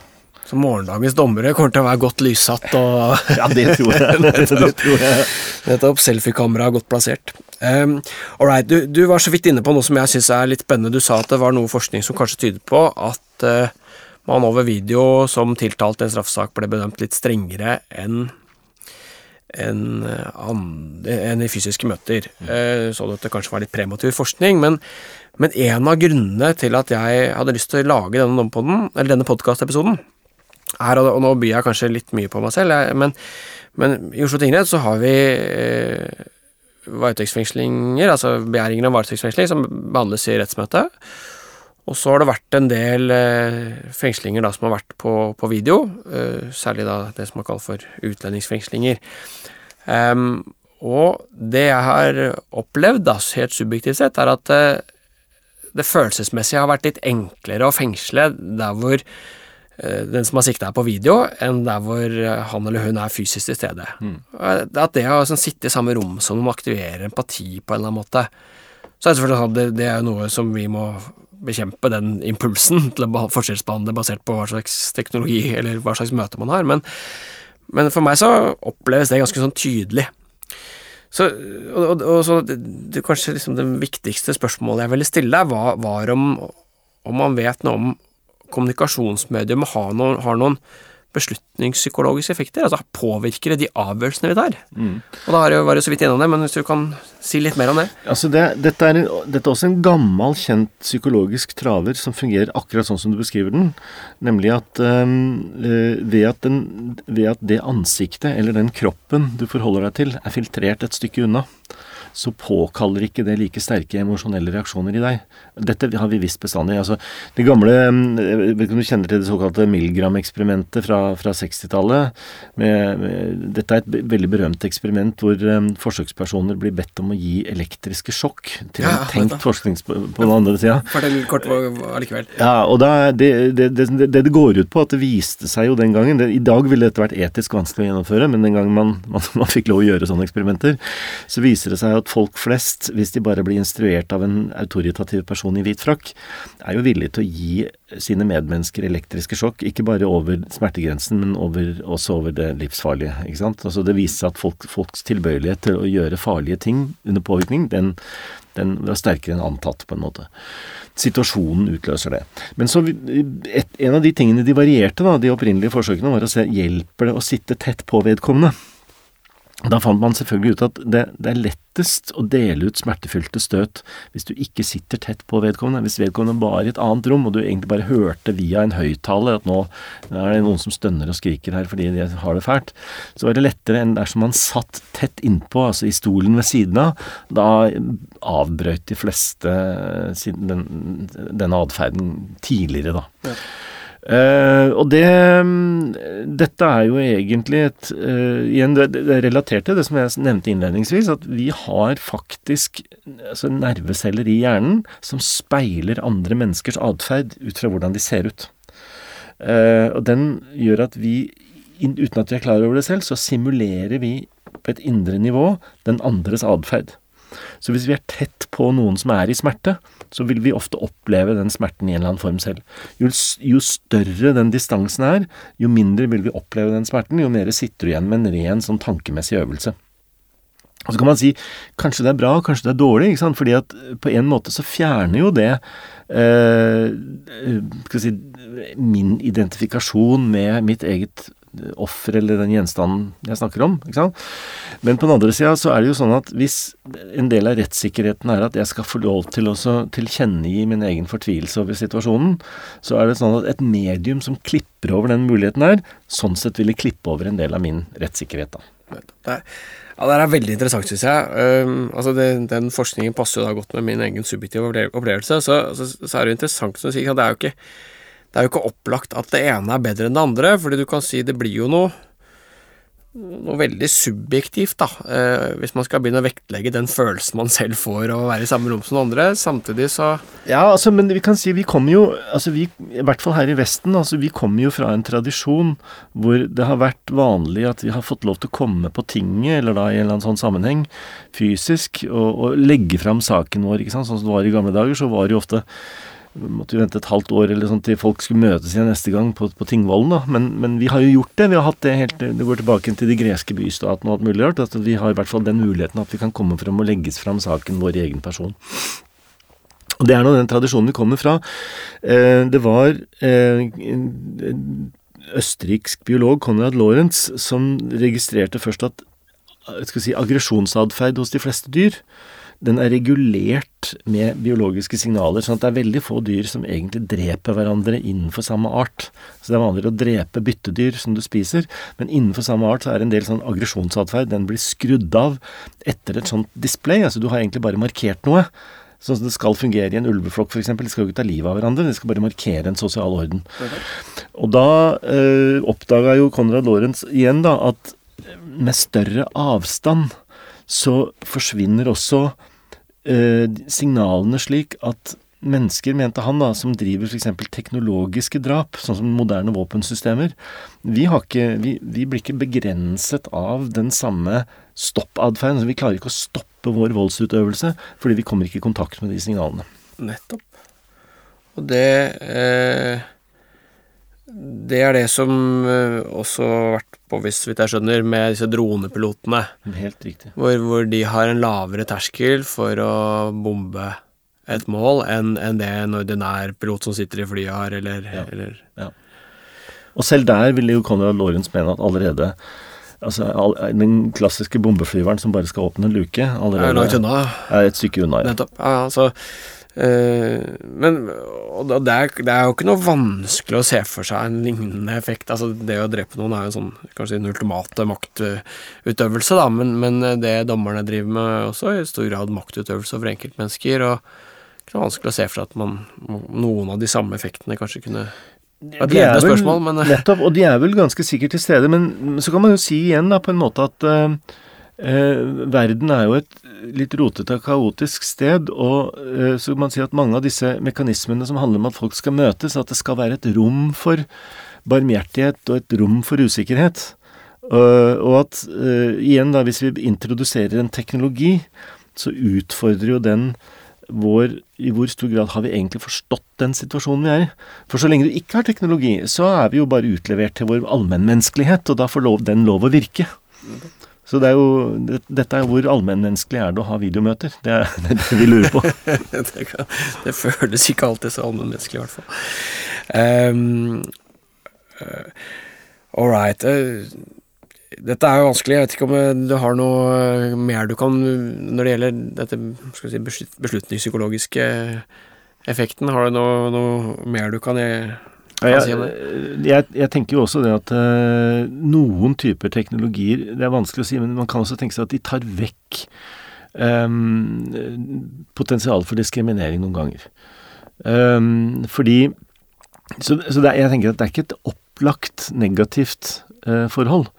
Speaker 1: Så morgendagens dommere kommer til å være godt lyssatt og
Speaker 2: Ja, det tror jeg. det tror jeg.
Speaker 1: Nettopp. selfiekameraet godt plassert. Um, all right, du, du, var så vidt inne på noe som jeg syns er litt spennende. Du sa at det var noe forskning som kanskje tyder på at uh, man over video som tiltalt i en straffesak ble bedømt litt strengere enn enn en i fysiske møter. Mm. Så det kanskje var litt prematur forskning, men, men, en av grunnene til at jeg hadde lyst til å lage denne, eller denne podkastepisoden, er, og nå byr jeg kanskje litt mye på meg selv, men, men i Oslo tingrett så har vi eh, varetektsfengslinger, altså begjæringer om varetektsfengsling, som behandles i rettsmøtet. Og så har det vært en del eh, fengslinger da, som har vært på, på video, eh, særlig da det som er kalt for utlendingsfengslinger. Um, og det jeg har opplevd, da, helt subjektivt sett, er at eh, det følelsesmessige har vært litt enklere å fengsle der hvor den som har sikta er på video, enn der hvor han eller hun er fysisk til stede. Mm. At det å sånn, sitte i samme rom som noen aktiverer empati på en eller annen måte. Så er det selvfølgelig sånn at det, det er noe som vi må bekjempe den impulsen til å forskjellsbehandle basert på hva slags teknologi eller hva slags møte man har, men, men for meg så oppleves det ganske sånn tydelig. Så, og, og, og så det, det, kanskje liksom det viktigste spørsmålet jeg ville stille deg, var, var om, om man vet noe om kommunikasjonsmedium har noen, har noen beslutningspsykologiske effekter? Altså påvirker det de avgjørelsene vi tar? Mm. Og da har jeg jo vært så vidt gjennom det, men hvis du kan si litt mer om det?
Speaker 2: Altså det, dette, er, dette, er, også en gammel, kjent psykologisk traver som fungerer akkurat sånn som du beskriver den. Nemlig at øh, ved, at den, ved at det ansiktet, eller den kroppen du forholder deg til, er filtrert et stykke unna, så påkaller ikke det like sterke emosjonelle reaksjoner i deg. Dette har vi visst bestandig. Altså, det gamle Jeg vet ikke om du kjenner til det såkalte Milgram-eksperimentet fra, fra 60-tallet. Dette er et veldig berømt eksperiment hvor um, forsøkspersoner blir bedt om å gi elektriske sjokk til ja, en tenkt forskning på, på den andre sida.
Speaker 1: Fortell kort allikevel.
Speaker 2: Ja, og da, det, det, det, det, går ut på at det viste seg jo den gangen I dag ville dette vært etisk vanskelig å gjennomføre, men den gangen man, man, man fikk lov å gjøre sånne eksperimenter, så viser det seg at folk flest, hvis de bare blir instruert av en autoritativ person i hvit frakk, er jo villige til å gi sine medmennesker elektriske sjokk, ikke bare over smertegrensen, men over, også over det livsfarlige. ikke sant? Altså Det viser at folk, folks tilbøyelighet til å gjøre farlige ting under påvirkning, den, den var sterkere enn antatt, på en måte. Situasjonen utløser det. Men så et, en av de tingene de varierte, da, de opprinnelige forsøkene, var å se hjelper det å sitte tett på vedkommende. Da fant man selvfølgelig ut at det, det, er lettest å dele ut smertefylte støt hvis du ikke sitter tett på vedkommende. Hvis vedkommende var i et annet rom, og du egentlig bare hørte via en høyttaler at nå er det noen som stønner og skriker her fordi de har det fælt, så var det lettere enn dersom man satt tett innpå, altså i stolen ved siden av. Da avbrøt de fleste den, denne atferden tidligere, da. Ja. Uh, og det Dette er jo egentlig et uh, Igjen, det, det er relatert til det som jeg nevnte innledningsvis, at vi har faktisk altså nerveceller i hjernen som speiler andre menneskers atferd ut fra hvordan de ser ut. Uh, og den gjør at vi, uten at vi er klar over det selv, så simulerer vi på et indre nivå den andres atferd. Så hvis vi er tett på noen som er i smerte, så vil vi ofte oppleve den smerten i en eller annen form selv. Jo, jo større den distansen er, jo mindre vil vi oppleve den smerten, jo mer sitter du igjen med en ren sånn tankemessig øvelse. Og så kan man si kanskje det er bra, kanskje det er dårlig, ikke sant? fordi at på en måte så fjerner jo det eh, skal si, min identifikasjon med mitt eget offer eller den gjenstanden jeg snakker om. ikke sant? Men på den andre sida så er det jo sånn at hvis en del av rettssikkerheten er at jeg skal få lov til å tilkjennegi min egen fortvilelse over situasjonen, så er det sånn at et medium som klipper over den muligheten her, sånn sett ville klippe over en del av min rettssikkerhet. da.
Speaker 1: Nei. ja, Det er veldig interessant, syns jeg. Um, altså det, den forskningen passer jo da godt med min egen subjektive opplevelse. Så, så, så er det jo interessant som du sier, det er jo ikke det er jo ikke opplagt at det ene er bedre enn det andre, fordi du kan si det blir jo noe noe veldig subjektivt, da, eh, hvis man skal begynne å vektlegge den følelsen man selv får av å være i samme rom som andre. Samtidig så
Speaker 2: Ja, altså, men vi kan si vi kommer jo altså vi, I hvert fall her i Vesten, altså vi kommer jo fra en tradisjon hvor det har vært vanlig at vi har fått lov til å komme på tinget, eller da i en eller annen sånn sammenheng, fysisk, og, og legge fram saken vår, ikke sant. Sånn som det var i gamle dager, så var det jo ofte måtte jo vente et halvt år eller sånn til folk skulle møtes igjen neste gang på, på Tingvollen. men, men, vi har jo gjort det. Vi har hatt det helt, det går tilbake til de greske bystatene og alt mulig rart. at Vi har i hvert fall den muligheten at vi kan komme fram og legges fram saken vår i egen person. Og Det er nå den tradisjonen vi kommer fra. Eh, det var eh, østerriksk biolog Konrad Lorentz som registrerte først at skal si, aggresjonsatferd hos de fleste dyr den er regulert med biologiske signaler, sånn at det er veldig få dyr som egentlig dreper hverandre innenfor samme art. Så det er vanligere å drepe byttedyr som du spiser, men innenfor samme art så er det en del sånn aggresjonsatferd. Den blir skrudd av etter et sånt display. Altså du har egentlig bare markert noe. Sånn som det skal fungere i en ulveflokk, f.eks. De skal jo ikke ta livet av hverandre, de skal bare markere en sosial orden. Og da eh, oppdaga jo Konrad Lorentz igjen da at med større avstand så forsvinner også signalene slik at mennesker, mente han, da, som driver f.eks. teknologiske drap, sånn som moderne våpensystemer, vi, ikke, vi, vi, blir ikke begrenset av den samme stoppadferden. Vi klarer ikke å stoppe vår voldsutøvelse fordi vi kommer ikke i kontakt med de signalene.
Speaker 1: Nettopp. Og det eh, Det er det som eh, også har vært påvist, hvis jeg skjønner, med disse dronepilotene.
Speaker 2: Helt riktig.
Speaker 1: Hvor, hvor, de har en lavere terskel for å bombe et mål enn en det en ordinær pilot som sitter i flyet har, eller, ja. eller ja.
Speaker 2: Og selv der ville jo Conrad Lorentz mene at allerede Altså, Den klassiske bombeflyveren som bare skal åpne en luke, allerede
Speaker 1: er,
Speaker 2: et stykke unna.
Speaker 1: Ja. Nettopp. Ja, altså, men det er, det er, jo ikke noe vanskelig å se for seg en lignende effekt. Altså Det å drepe noen er jo sånn kanskje den ultimate maktutøvelse, da, men, men, det dommerne driver med også, i stor grad maktutøvelse over enkeltmennesker. Og det er vanskelig å se for seg at man, noen av de samme effektene kanskje kunne et ledende spørsmål, men
Speaker 2: eh. Nettopp, og de er vel ganske sikkert til stede. Men så kan man jo si igjen da på en måte at uh, Eh, verden er jo et litt rotete og kaotisk sted, og eh, så kan man si at mange av disse mekanismene som handler om at folk skal møtes, at det skal være et rom for barmhjertighet og et rom for usikkerhet. Uh, og at uh, igjen, da, hvis vi introduserer en teknologi så utfordrer jo den vår I hvor stor grad har vi egentlig forstått den situasjonen vi er i? For så lenge du ikke har teknologi, så er vi jo bare utlevert til vår allmennmenneskelighet, og da får lov, den lov å virke. Så det er jo, det, dette er hvor allmennmenneskelig er det å ha videomøter. Det er det, vi lurer på.
Speaker 1: det, kan, det, føles ikke alltid så allmennmenneskelig, i hvert fall. Um, uh, all right. Uh, dette er jo vanskelig. Jeg vet ikke om eh, du har noe mer du kan Når det gjelder dette si, beslutningspsykologiske effekten, har du noe, noe mer du kan, kan
Speaker 2: ja, si? Jeg, jeg, tenker jo også det at uh, noen typer teknologier Det er vanskelig å si, men man kan også tenke seg at de tar vekk um, potensialet for diskriminering noen ganger. Um, fordi Så, så er, jeg tenker at det er ikke et opplagt negativt uh, forhold.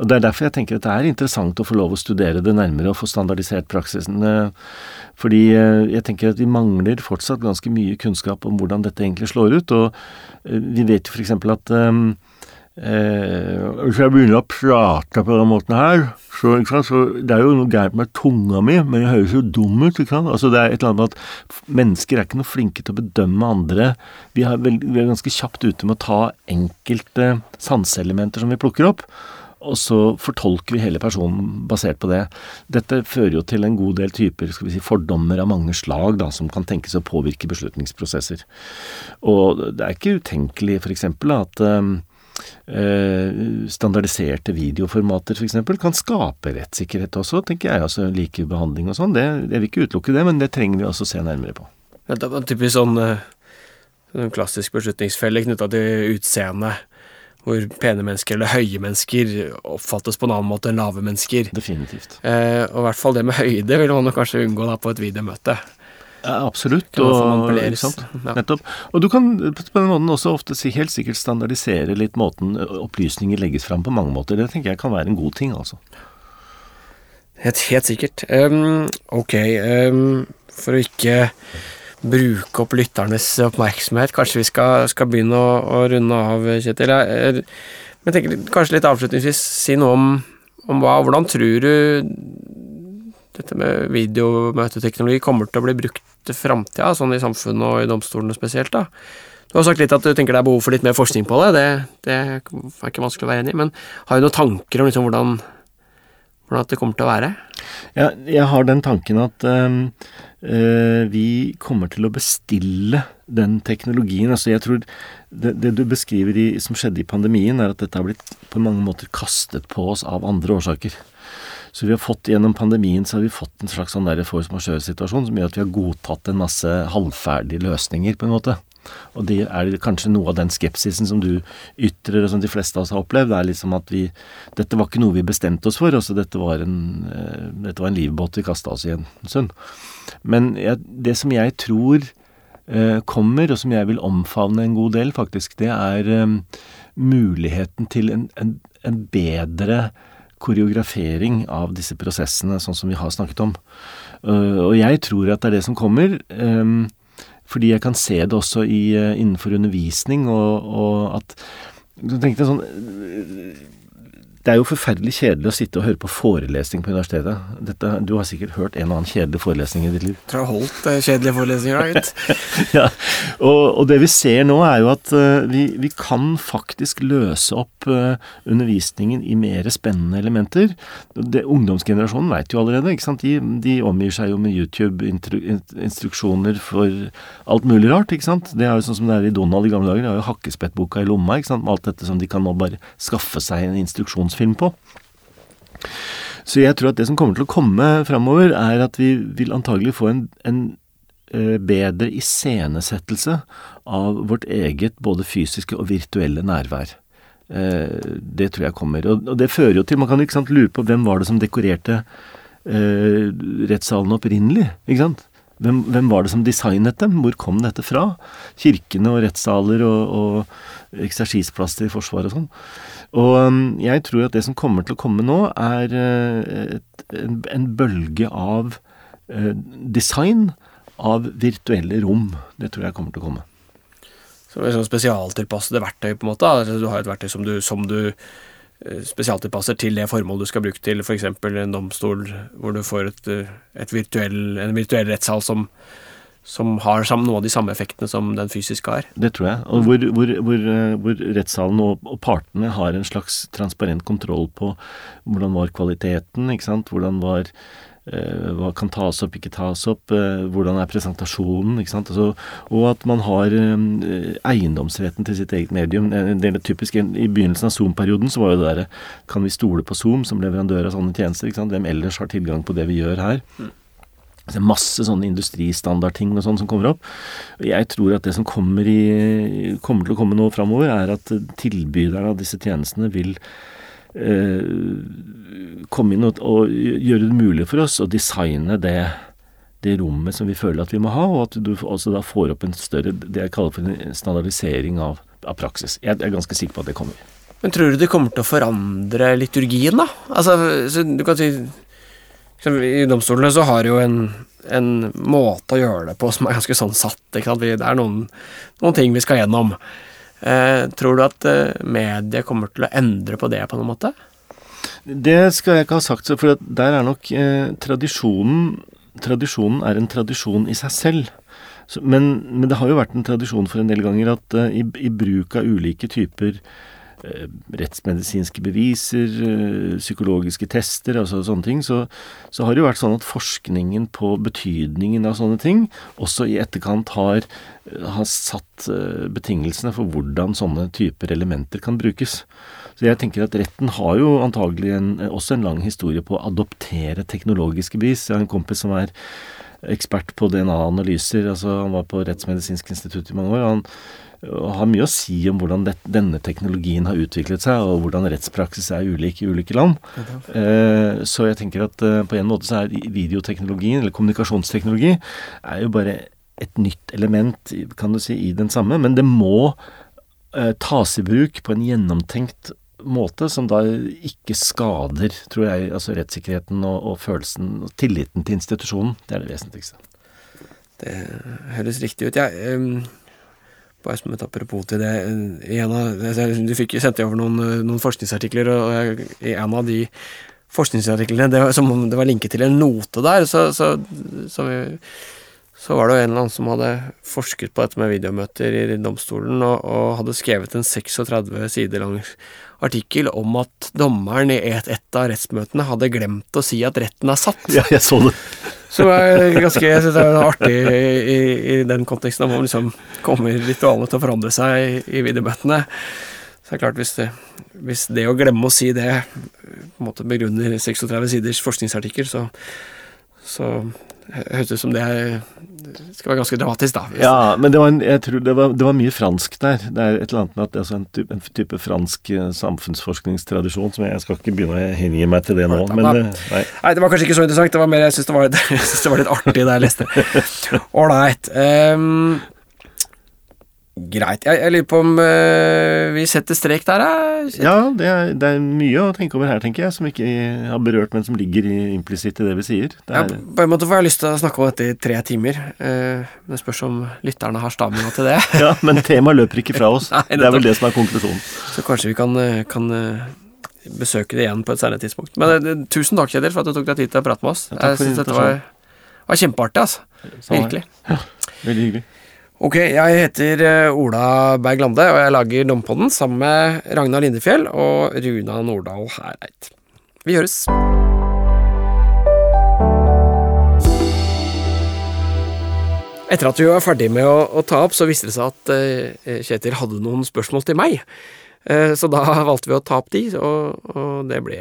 Speaker 2: Og Det er derfor jeg tenker at det er interessant å få lov å studere det nærmere og få standardisert praksisen. Eh, fordi eh, jeg tenker at vi mangler fortsatt ganske mye kunnskap om hvordan dette egentlig slår ut. Og eh, vi vet jo f.eks. at eh, Hvis jeg begynner å prate på den måten her, så, så Det er jo noe gærent med tunga mi, men jeg høres jo dum ut. Altså Det er et eller annet at mennesker er ikke noe flinke til å bedømme andre. Vi, vel, vi er ganske kjapt ute med å ta enkelte sanseelementer som vi plukker opp og så fortolker vi hele personen basert på det. Dette fører jo til en god del typer skal vi si, fordommer av mange slag da, som kan tenkes å påvirke beslutningsprosesser. Og det er ikke utenkelig f.eks. at um, standardiserte videoformater for eksempel, kan skape rettssikkerhet også, tenker jeg. altså Likebehandling og sånn. Jeg vil ikke utelukke det, men det trenger vi også se nærmere på.
Speaker 1: Det er typisk sånn, sånn klassisk beslutningsfelle knytta til utseendet hvor pene mennesker eller høye mennesker oppfattes på en annen måte enn lave mennesker.
Speaker 2: Definitivt.
Speaker 1: Eh, og i hvert fall det med høyde vil man kanskje unngå da på et videomøte.
Speaker 2: Ja, absolutt. Og, ja. Nettopp. Og du kan på den måten også ofte si helt sikkert standardisere litt måten opplysninger legges fram på mange måter. Det tenker jeg kan være en god ting, altså.
Speaker 1: Helt, helt sikkert. Um, ok, um, for å ikke bruke opp lytternes oppmerksomhet. Kanskje vi skal, skal begynne å, å, runde av, Kjetil. Jeg, men tenker kanskje litt avslutningsvis si noe om, om hva, hvordan tror du dette med videomøteteknologi kommer til å bli brukt i framtida, sånn i samfunnet og i domstolene spesielt, da? Du har sagt litt at du tenker det er behov for litt mer forskning på det, det, det er ikke vanskelig å være enig i, men har du noen tanker om liksom hvordan, hvordan det kommer til å være?
Speaker 2: Ja, jeg har den tanken at um vi kommer til å bestille den teknologien. Altså jeg tror det, det du beskriver i, som skjedde i pandemien, er at dette har blitt på mange måter kastet på oss av andre årsaker. Så vi har fått gjennom pandemien så har vi fått en slags sånn force majeure-situasjon som gjør at vi har godtatt en masse halvferdige løsninger, på en måte. Og det er kanskje noe av den skepsisen som du ytrer, og som de fleste av oss har opplevd. er liksom at vi Dette var ikke noe vi bestemte oss for. altså Dette var en, uh, dette var en livbåt vi kasta oss i en stund. Men jeg, det som jeg tror uh, kommer, og som jeg vil omfavne en god del, faktisk, det er um, muligheten til en, en, en bedre koreografering av disse prosessene, sånn som vi har snakket om. Uh, og jeg tror at det er det som kommer. Um, fordi jeg kan se det også i, eh, innenfor undervisning, og, og at Du tenkte sånn det er jo forferdelig kjedelig å sitte og høre på forelesning på universitetet. Dette, du har sikkert hørt en og annen kjedelig forelesning i ditt liv.
Speaker 1: Jeg tror jeg har holdt uh, kjedelige forelesninger, da, gitt.
Speaker 2: ja, og, og, det vi ser nå, er jo at uh, vi, vi, kan faktisk løse opp uh, undervisningen i mer spennende elementer. Det, ungdomsgenerasjonen veit jo allerede, ikke sant. De, de omgir seg jo med YouTube-instruksjoner for alt mulig rart, ikke sant. Det er jo sånn som det er i Donald i gamle dager. De har jo hakkespettboka i lomma, ikke sant. Med alt dette som de kan nå bare skaffe seg en instruksjon animasjonsfilm på. Så jeg tror at det som kommer til å komme framover, er at vi vil antagelig få en, en uh, bedre iscenesettelse av vårt eget både fysiske og virtuelle nærvær. Uh, det tror jeg kommer. Og, det fører jo til Man kan ikke sant, lure på hvem var det som dekorerte uh, rettssalen opprinnelig? ikke sant? Hvem, hvem, var det som designet dem? Hvor kom dette fra? Kirkene og rettssaler og, og eksersisplasser i Forsvaret og sånn. Og um, jeg tror at det som kommer til å komme nå, er uh, et, en, en, bølge av eh, design av virtuelle rom. Det tror jeg kommer til å komme.
Speaker 1: Så det er sånn spesialtilpassede verktøy, på en måte? Altså, du har et verktøy som du, som du eh, spesialtilpasser til det formålet du skal bruke til, f.eks. en domstol hvor du får et, eh, et virtuell, en virtuell rettssal som, som har noen av de samme effektene som den fysiske har.
Speaker 2: Det tror jeg. Og hvor, hvor, hvor, eh, hvor rettssalen og, og, partene har en slags transparent kontroll på hvordan var kvaliteten, ikke sant. Hvordan var eh, hva kan tas opp, ikke tas opp, eh, hvordan er presentasjonen, ikke sant. Altså, og at man har eh, eiendomsretten til sitt eget medium. Det er typisk, I begynnelsen av Zoom-perioden så var jo det derre Kan vi stole på Zoom som leverandør av sånne tjenester? ikke sant? Hvem ellers har tilgang på det vi gjør her? Mm. Det er masse sånne industristandardting og sånn som kommer opp. Jeg tror at det som kommer, i, kommer til å komme nå framover, er at tilbyderne av disse tjenestene vil eh, komme inn og, og, gjøre det mulig for oss å designe det, det rommet som vi føler at vi må ha, og at du også da får opp en større det jeg kaller for en standardisering av, av praksis. Jeg er ganske sikker på at det kommer.
Speaker 1: Men tror du det kommer til å forandre liturgien, da? Altså, du kan si i domstolene så har jo en, en, måte å gjøre det på som er ganske sånn satt. Det er noen, noen, ting vi skal gjennom. Eh, tror du at eh, mediet kommer til å endre på det på noen måte?
Speaker 2: Det skal jeg ikke ha sagt, for der er nok eh, tradisjonen Tradisjonen er en tradisjon i seg selv. Så, men, men, det har jo vært en tradisjon for en del ganger at eh, i, i, bruk av ulike typer rettsmedisinske beviser, eh, psykologiske tester, altså sånne ting, så, så, har det jo vært sånn at forskningen på betydningen av sånne ting også i etterkant har, eh, har satt betingelsene for hvordan sånne typer elementer kan brukes. Så jeg tenker at retten har jo antagelig en, også en lang historie på å adoptere teknologiske bevis. Jeg har en kompis som er ekspert på DNA-analyser. altså Han var på Rettsmedisinsk institutt i mange år. og Han har mye å si om hvordan det, denne teknologien har utviklet seg, og hvordan rettspraksis er ulik i ulike land. Eh, så jeg tenker at eh, på en måte så er videoteknologien, eller kommunikasjonsteknologi, er jo bare et nytt element, kan du si, i den samme, men det må eh, tas i bruk på en gjennomtenkt måte som da ikke skader, tror jeg, altså rettssikkerheten og, og følelsen og tilliten til institusjonen. Det er det vesentligste.
Speaker 1: Det høres riktig ut. Jeg. Bare som et apropos til det av, Du fikk sendt over noen, noen, forskningsartikler, og i en av de forskningsartiklene det var, som om det var linket til en note der, så, så, så, vi, så, var det jo en eller annen som hadde forsket på dette med videomøter i domstolen, og, og hadde skrevet en 36 sider lang artikkel om at dommeren i et, et av rettsmøtene hadde glemt å si at retten er satt.
Speaker 2: Ja, jeg så det.
Speaker 1: Som er ganske jeg synes det er artig i, i, den konteksten, om liksom kommer ritualene til å forandre seg i, i videomøtene. Så det er klart, hvis det, hvis det, å glemme å si det på en måte begrunner 36 siders forskningsartikkel, så, så høres ut som det er skal være ganske dramatisk, da.
Speaker 2: Ja, men det var, en, jeg tror det var, det var, mye fransk der. Det er et eller annet med at det er altså en, type, en type fransk eh, samfunnsforskningstradisjon som jeg, jeg, skal ikke begynne å hengi meg til det nå, men
Speaker 1: eh, nei. nei. det var kanskje ikke så interessant. Det var mer, jeg syns det, det, var litt artig da jeg leste. Ålreit. Um, Greit. Jeg, jeg, lurer på om øh, vi setter strek der,
Speaker 2: jeg. Ja, det er, det er, mye å tenke over her, tenker jeg, som ikke har berørt, men som ligger implisitt i det vi sier. Det
Speaker 1: ja, på en måte får jeg lyst til å snakke om dette i tre timer. Uh, det spørs om lytterne har stamina til det.
Speaker 2: ja, men temaet løper ikke fra oss. Nei, det, er vel det som er konklusjonen.
Speaker 1: Så kanskje vi kan, eh, kan besøke det igjen på et senere tidspunkt. Men uh, tusen takk, Kjetil, for at du tok deg tid til å prate med oss. Ja, jeg syns dette var, var kjempeartig, altså. Virkelig.
Speaker 2: Ja, veldig hyggelig.
Speaker 1: Ok, jeg heter eh, Ola Berg Lande, og jeg lager Dompodden sammen med Ragnar Lindefjell og Runa Nordahl Hereid. Vi høres! Etter at vi var ferdig med å, å, ta opp, så viste det seg at uh, Kjetil hadde noen spørsmål til meg. Uh, så da valgte vi å ta opp de, og, og det ble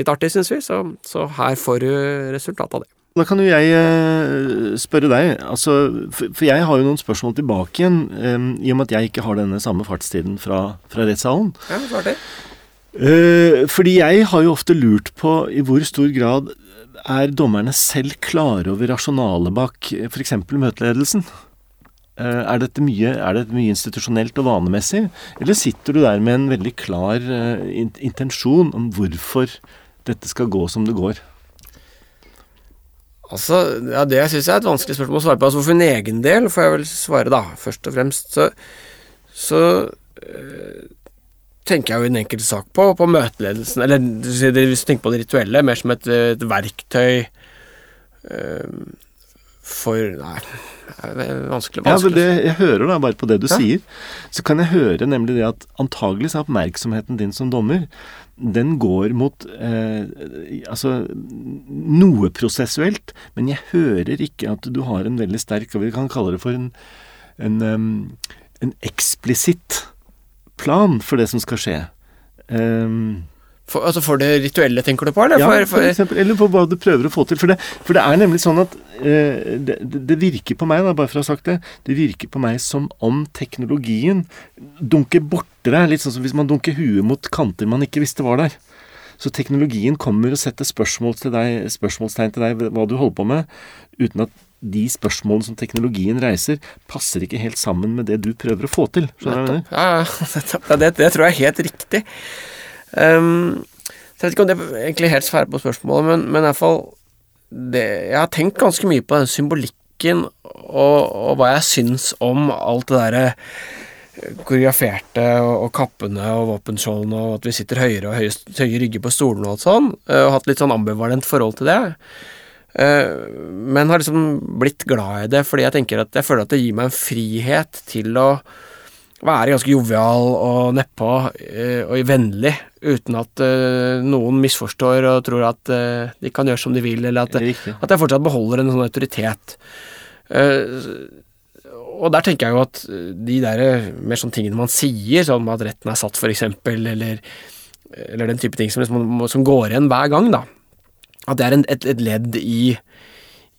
Speaker 1: litt artig, syns vi. Så, så her får du resultatet av det.
Speaker 2: Da kan jo jeg uh, spørre deg, altså, for, jeg har jo noen spørsmål tilbake igjen, um, i og med at jeg ikke har denne samme fartstiden fra, fra rettssalen.
Speaker 1: Ja, klart det.
Speaker 2: Uh, fordi jeg har jo ofte lurt på i hvor stor grad er dommerne selv klare over rasjonalet bak f.eks. møteledelsen? Uh, er, dette mye, er det mye institusjonelt og vanemessig, eller sitter du der med en veldig klar intensjon om hvorfor dette skal gå som det går?
Speaker 1: Altså, ja, Det syns jeg er et vanskelig spørsmål å svare på. Altså, For min egen del får jeg vel svare, da, først og fremst. Så, så øh, tenker jeg jo i den enkelte sak på, på møteledelsen Eller hvis du tenker på det rituelle, mer som et, et verktøy øh, for Nei, vanskelig. vanskelig.
Speaker 2: Ja, det, Jeg hører da bare på det du ja. sier. Så kan jeg høre nemlig det at antagelig så er oppmerksomheten din som dommer den går mot eh, altså noe prosessuelt, men jeg hører ikke at du har en veldig sterk Vi kan kalle det for en, en, um, en eksplisitt plan for det som skal skje. Um,
Speaker 1: for, altså for det rituelle, tenker du på? Eller
Speaker 2: ja, for, for, eksempel, eller for hva du prøver å få til. For det, for det er nemlig sånn at eh, det, det, virker på meg, da, bare for å ha sagt det, det virker på meg som om teknologien dunker borti deg. Litt sånn som hvis man dunker huet mot kanter man ikke visste var der. Så teknologien kommer og setter spørsmål til deg, spørsmålstegn til deg hva du holder på med, uten at de spørsmålene som teknologien reiser, passer ikke helt sammen med det du prøver å få til.
Speaker 1: Skjønner du? Ja, ja, det, det tror jeg er helt riktig. Um, så jeg vet ikke om det egentlig helt svarer på spørsmålet, men, men i hvert fall det, Jeg har tenkt ganske mye på den symbolikken og, og hva jeg syns om alt det derre eh, koreograferte og, og, kappene og våpenskjoldene og at vi sitter høyere og høye, høye rygger på stolene og alt sånn, eh, og hatt litt sånn ambivalent forhold til det. Uh, men har liksom blitt glad i det fordi jeg tenker at jeg føler at det gir meg en frihet til å være ganske jovial og nedpå uh, og vennlig uten at uh, noen misforstår og tror at uh, de kan gjøre som de vil, eller at, at jeg fortsatt beholder en sånn autoritet. Og der tenker jeg jo at de der mer sånne tingene man sier, som at retten er satt, f.eks., eller, eller den type ting som, liksom, som, går igjen hver gang, da, at det er en, et, et, ledd i,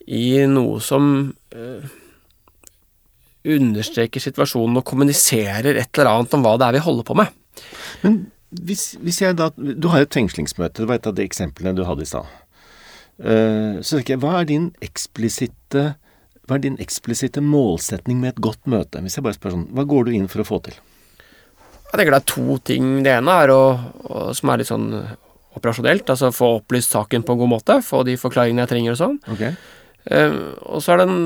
Speaker 1: i noe som understreker situasjonen og kommuniserer et eller annet om hva det er vi holder på med.
Speaker 2: Men hvis, hvis, jeg da Du har et fengslingsmøte. Det var et av de eksemplene du hadde i stad. Uh, så tenker jeg, hva er din eksplisitte hva er din eksplisitte målsetning med et godt møte? Hvis jeg bare spør sånn, Hva går du inn for å få til?
Speaker 1: Jeg tenker det er to ting. Det ene er å, å som er litt sånn operasjonelt, altså få opplyst saken på en god måte. Få de forklaringene jeg trenger og sånn.
Speaker 2: Okay.
Speaker 1: Uh, og så er det en,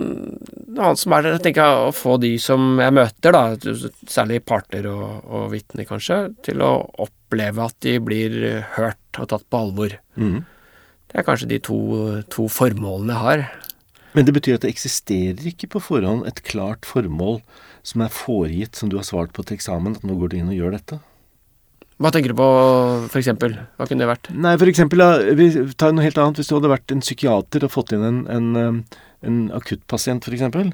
Speaker 1: en annen som er jeg tenker å få de som jeg møter, da, særlig parter og, og vitner kanskje, til å oppleve at de blir hørt og tatt på alvor.
Speaker 2: Mm.
Speaker 1: Det er kanskje de to, to, formålene jeg har.
Speaker 2: Men det betyr at det eksisterer ikke på forhånd et klart formål som er foregitt, som du har svart på til eksamen, at nå går du inn og gjør dette?
Speaker 1: Hva tenker du på, for eksempel? Hva kunne det vært?
Speaker 2: Nei, for eksempel, vi tar noe helt annet. Hvis du hadde vært en psykiater og fått inn en, en, eh, en akuttpasient, for eksempel,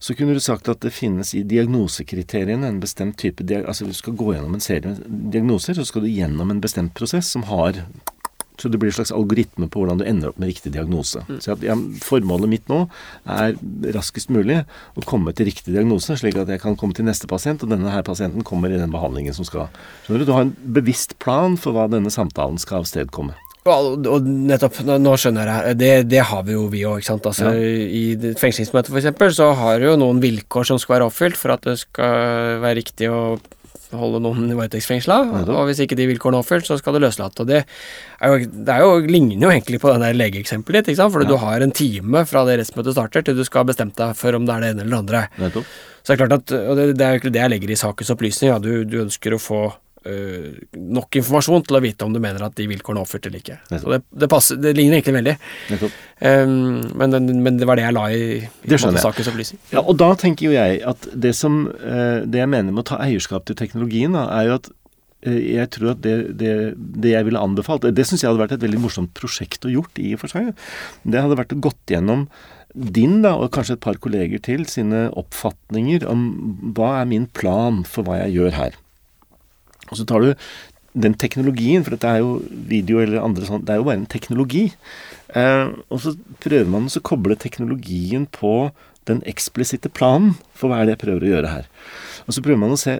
Speaker 2: så kunne du sagt at det finnes i diagnosekriteriene en bestemt type Altså, du skal gå gjennom en serie diagnoser, så skal du gjennom en bestemt prosess som har så det blir en slags algoritme på hvordan du ender opp med riktig diagnose. Mm. Så at, ja, Formålet mitt nå er raskest mulig å komme til riktig diagnose, slik at jeg kan komme til neste pasient, og denne her pasienten kommer i den behandlingen som skal Skjønner du? Du har en bevisst plan for hva denne samtalen skal avstedkomme.
Speaker 1: Og, og nettopp, nå skjønner jeg. Det, det har vi jo vi òg, ikke sant. Altså, ja. I fengslingsmøtet f.eks. så har du jo noen vilkår som skal være oppfylt for at det skal være riktig å holde noen varetektsfengsla. Og hvis ikke de vilkårene er oppfylt, så skal du løslate. Og det, er jo, det er jo, ligner jo egentlig på det der legeeksempelet ditt, ikke sant. For ja. du har en time fra det rettsmøtet starter til du skal ha bestemt deg for om det er det ene eller det andre.
Speaker 2: Nettopp.
Speaker 1: Så det er klart at, og det, det er jo ikke det jeg legger i sakens opplysning. Ja. Du, du ønsker å få Uh, nok informasjon til å vite om du mener at de vilkårene er oppfylt eller ikke. Så det, det, passer, det ligner egentlig veldig. Um, men, men, det var det jeg la i, i sakens opplysning.
Speaker 2: Ja, og da tenker jo jeg at det som uh, Det jeg mener med å ta eierskap til teknologien, da, er jo at uh, jeg tror at det, det, det jeg ville anbefalt Det syns jeg hadde vært et veldig morsomt prosjekt å gjort, i og for seg. Det hadde vært å gått gjennom din, da, og kanskje et par kolleger til, sine oppfatninger om hva er min plan for hva jeg gjør her. Og så tar du den teknologien, for dette er jo video eller andre sånn, det er jo bare en teknologi. Eh, og så prøver man å koble teknologien på den eksplisitte planen for hva er det jeg prøver å gjøre her. Og så prøver man å se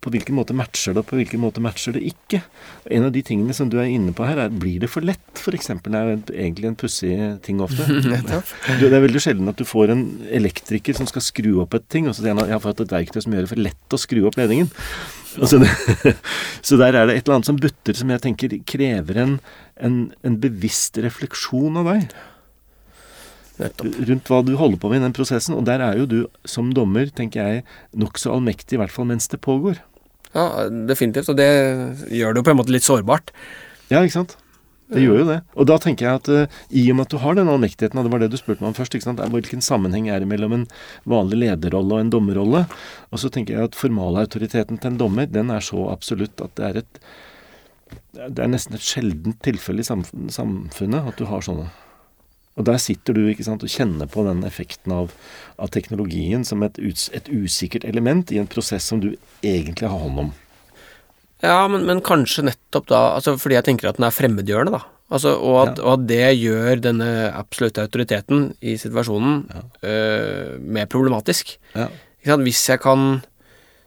Speaker 2: på hvilken måte matcher det, og på hvilken måte matcher det ikke. En av de tingene som du er inne på her, er blir det for lett, f.eks. Det er jo egentlig en pussig ting ofte. det er veldig sjelden at du får en elektriker som skal skru opp et ting, og så sier han at jeg har fått et verktøy som gjør det for lett å skru opp ledningen. Så, det, så, der er det et eller annet som butter, som jeg tenker krever en, en, en bevisst refleksjon av deg. Nettopp. rundt hva du holder på med i den prosessen. Og der er jo du som dommer, tenker jeg, nokså allmektig, i hvert fall mens det pågår.
Speaker 1: Ja, definitivt, og det gjør det jo på en måte litt sårbart.
Speaker 2: Ja, ikke sant? Det gjør jo det. Og da tenker jeg at uh, i og med at du har den allmektigheten, og det var det du spurte meg om først, hvilken sammenheng er det mellom en vanlig lederrolle og en dommerrolle? Og så tenker jeg at formalautoriteten til en dommer, den er så absolutt at det er et Det er nesten et sjeldent tilfelle i samfunnet at du har sånne. Og der sitter du ikke sant, og kjenner på den effekten av, av teknologien som et, et, usikkert element i en prosess som du egentlig har hånd om.
Speaker 1: Ja, men, men kanskje nettopp da altså fordi jeg tenker at den er fremmedgjørende, da. Altså, og, at, ja. og, at, det gjør denne absolutte autoriteten i situasjonen ja. øh, mer problematisk. Ja. Hvis jeg kan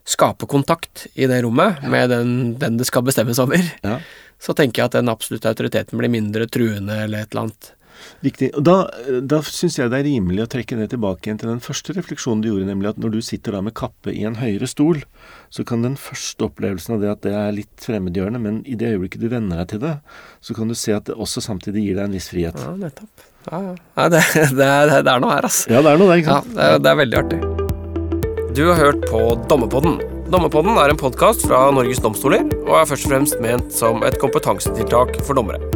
Speaker 1: skape kontakt i det rommet med den, den det skal bestemmes over, så tenker jeg at den absolutte autoriteten blir mindre truende eller et eller annet.
Speaker 2: Riktig. Og Da, da syns jeg det er rimelig å trekke det tilbake igjen til den første refleksjonen du gjorde, nemlig at når du sitter da med kappe i en høyere stol, så kan den første opplevelsen av det at det er litt fremmedgjørende, men i det øyeblikket du venner deg til det, så kan du se at det også samtidig gir deg en viss frihet.
Speaker 1: Ja, nettopp. Ja, ja. Det, det, det, det, er noe her, altså.
Speaker 2: Ja, det er noe der, ikke
Speaker 1: sant. Ja, det, er, det er veldig artig. Du har hørt på Dommepodden. Dommepodden er en podkast fra Norges domstoler, og er først og fremst ment som et kompetansetiltak for dommere.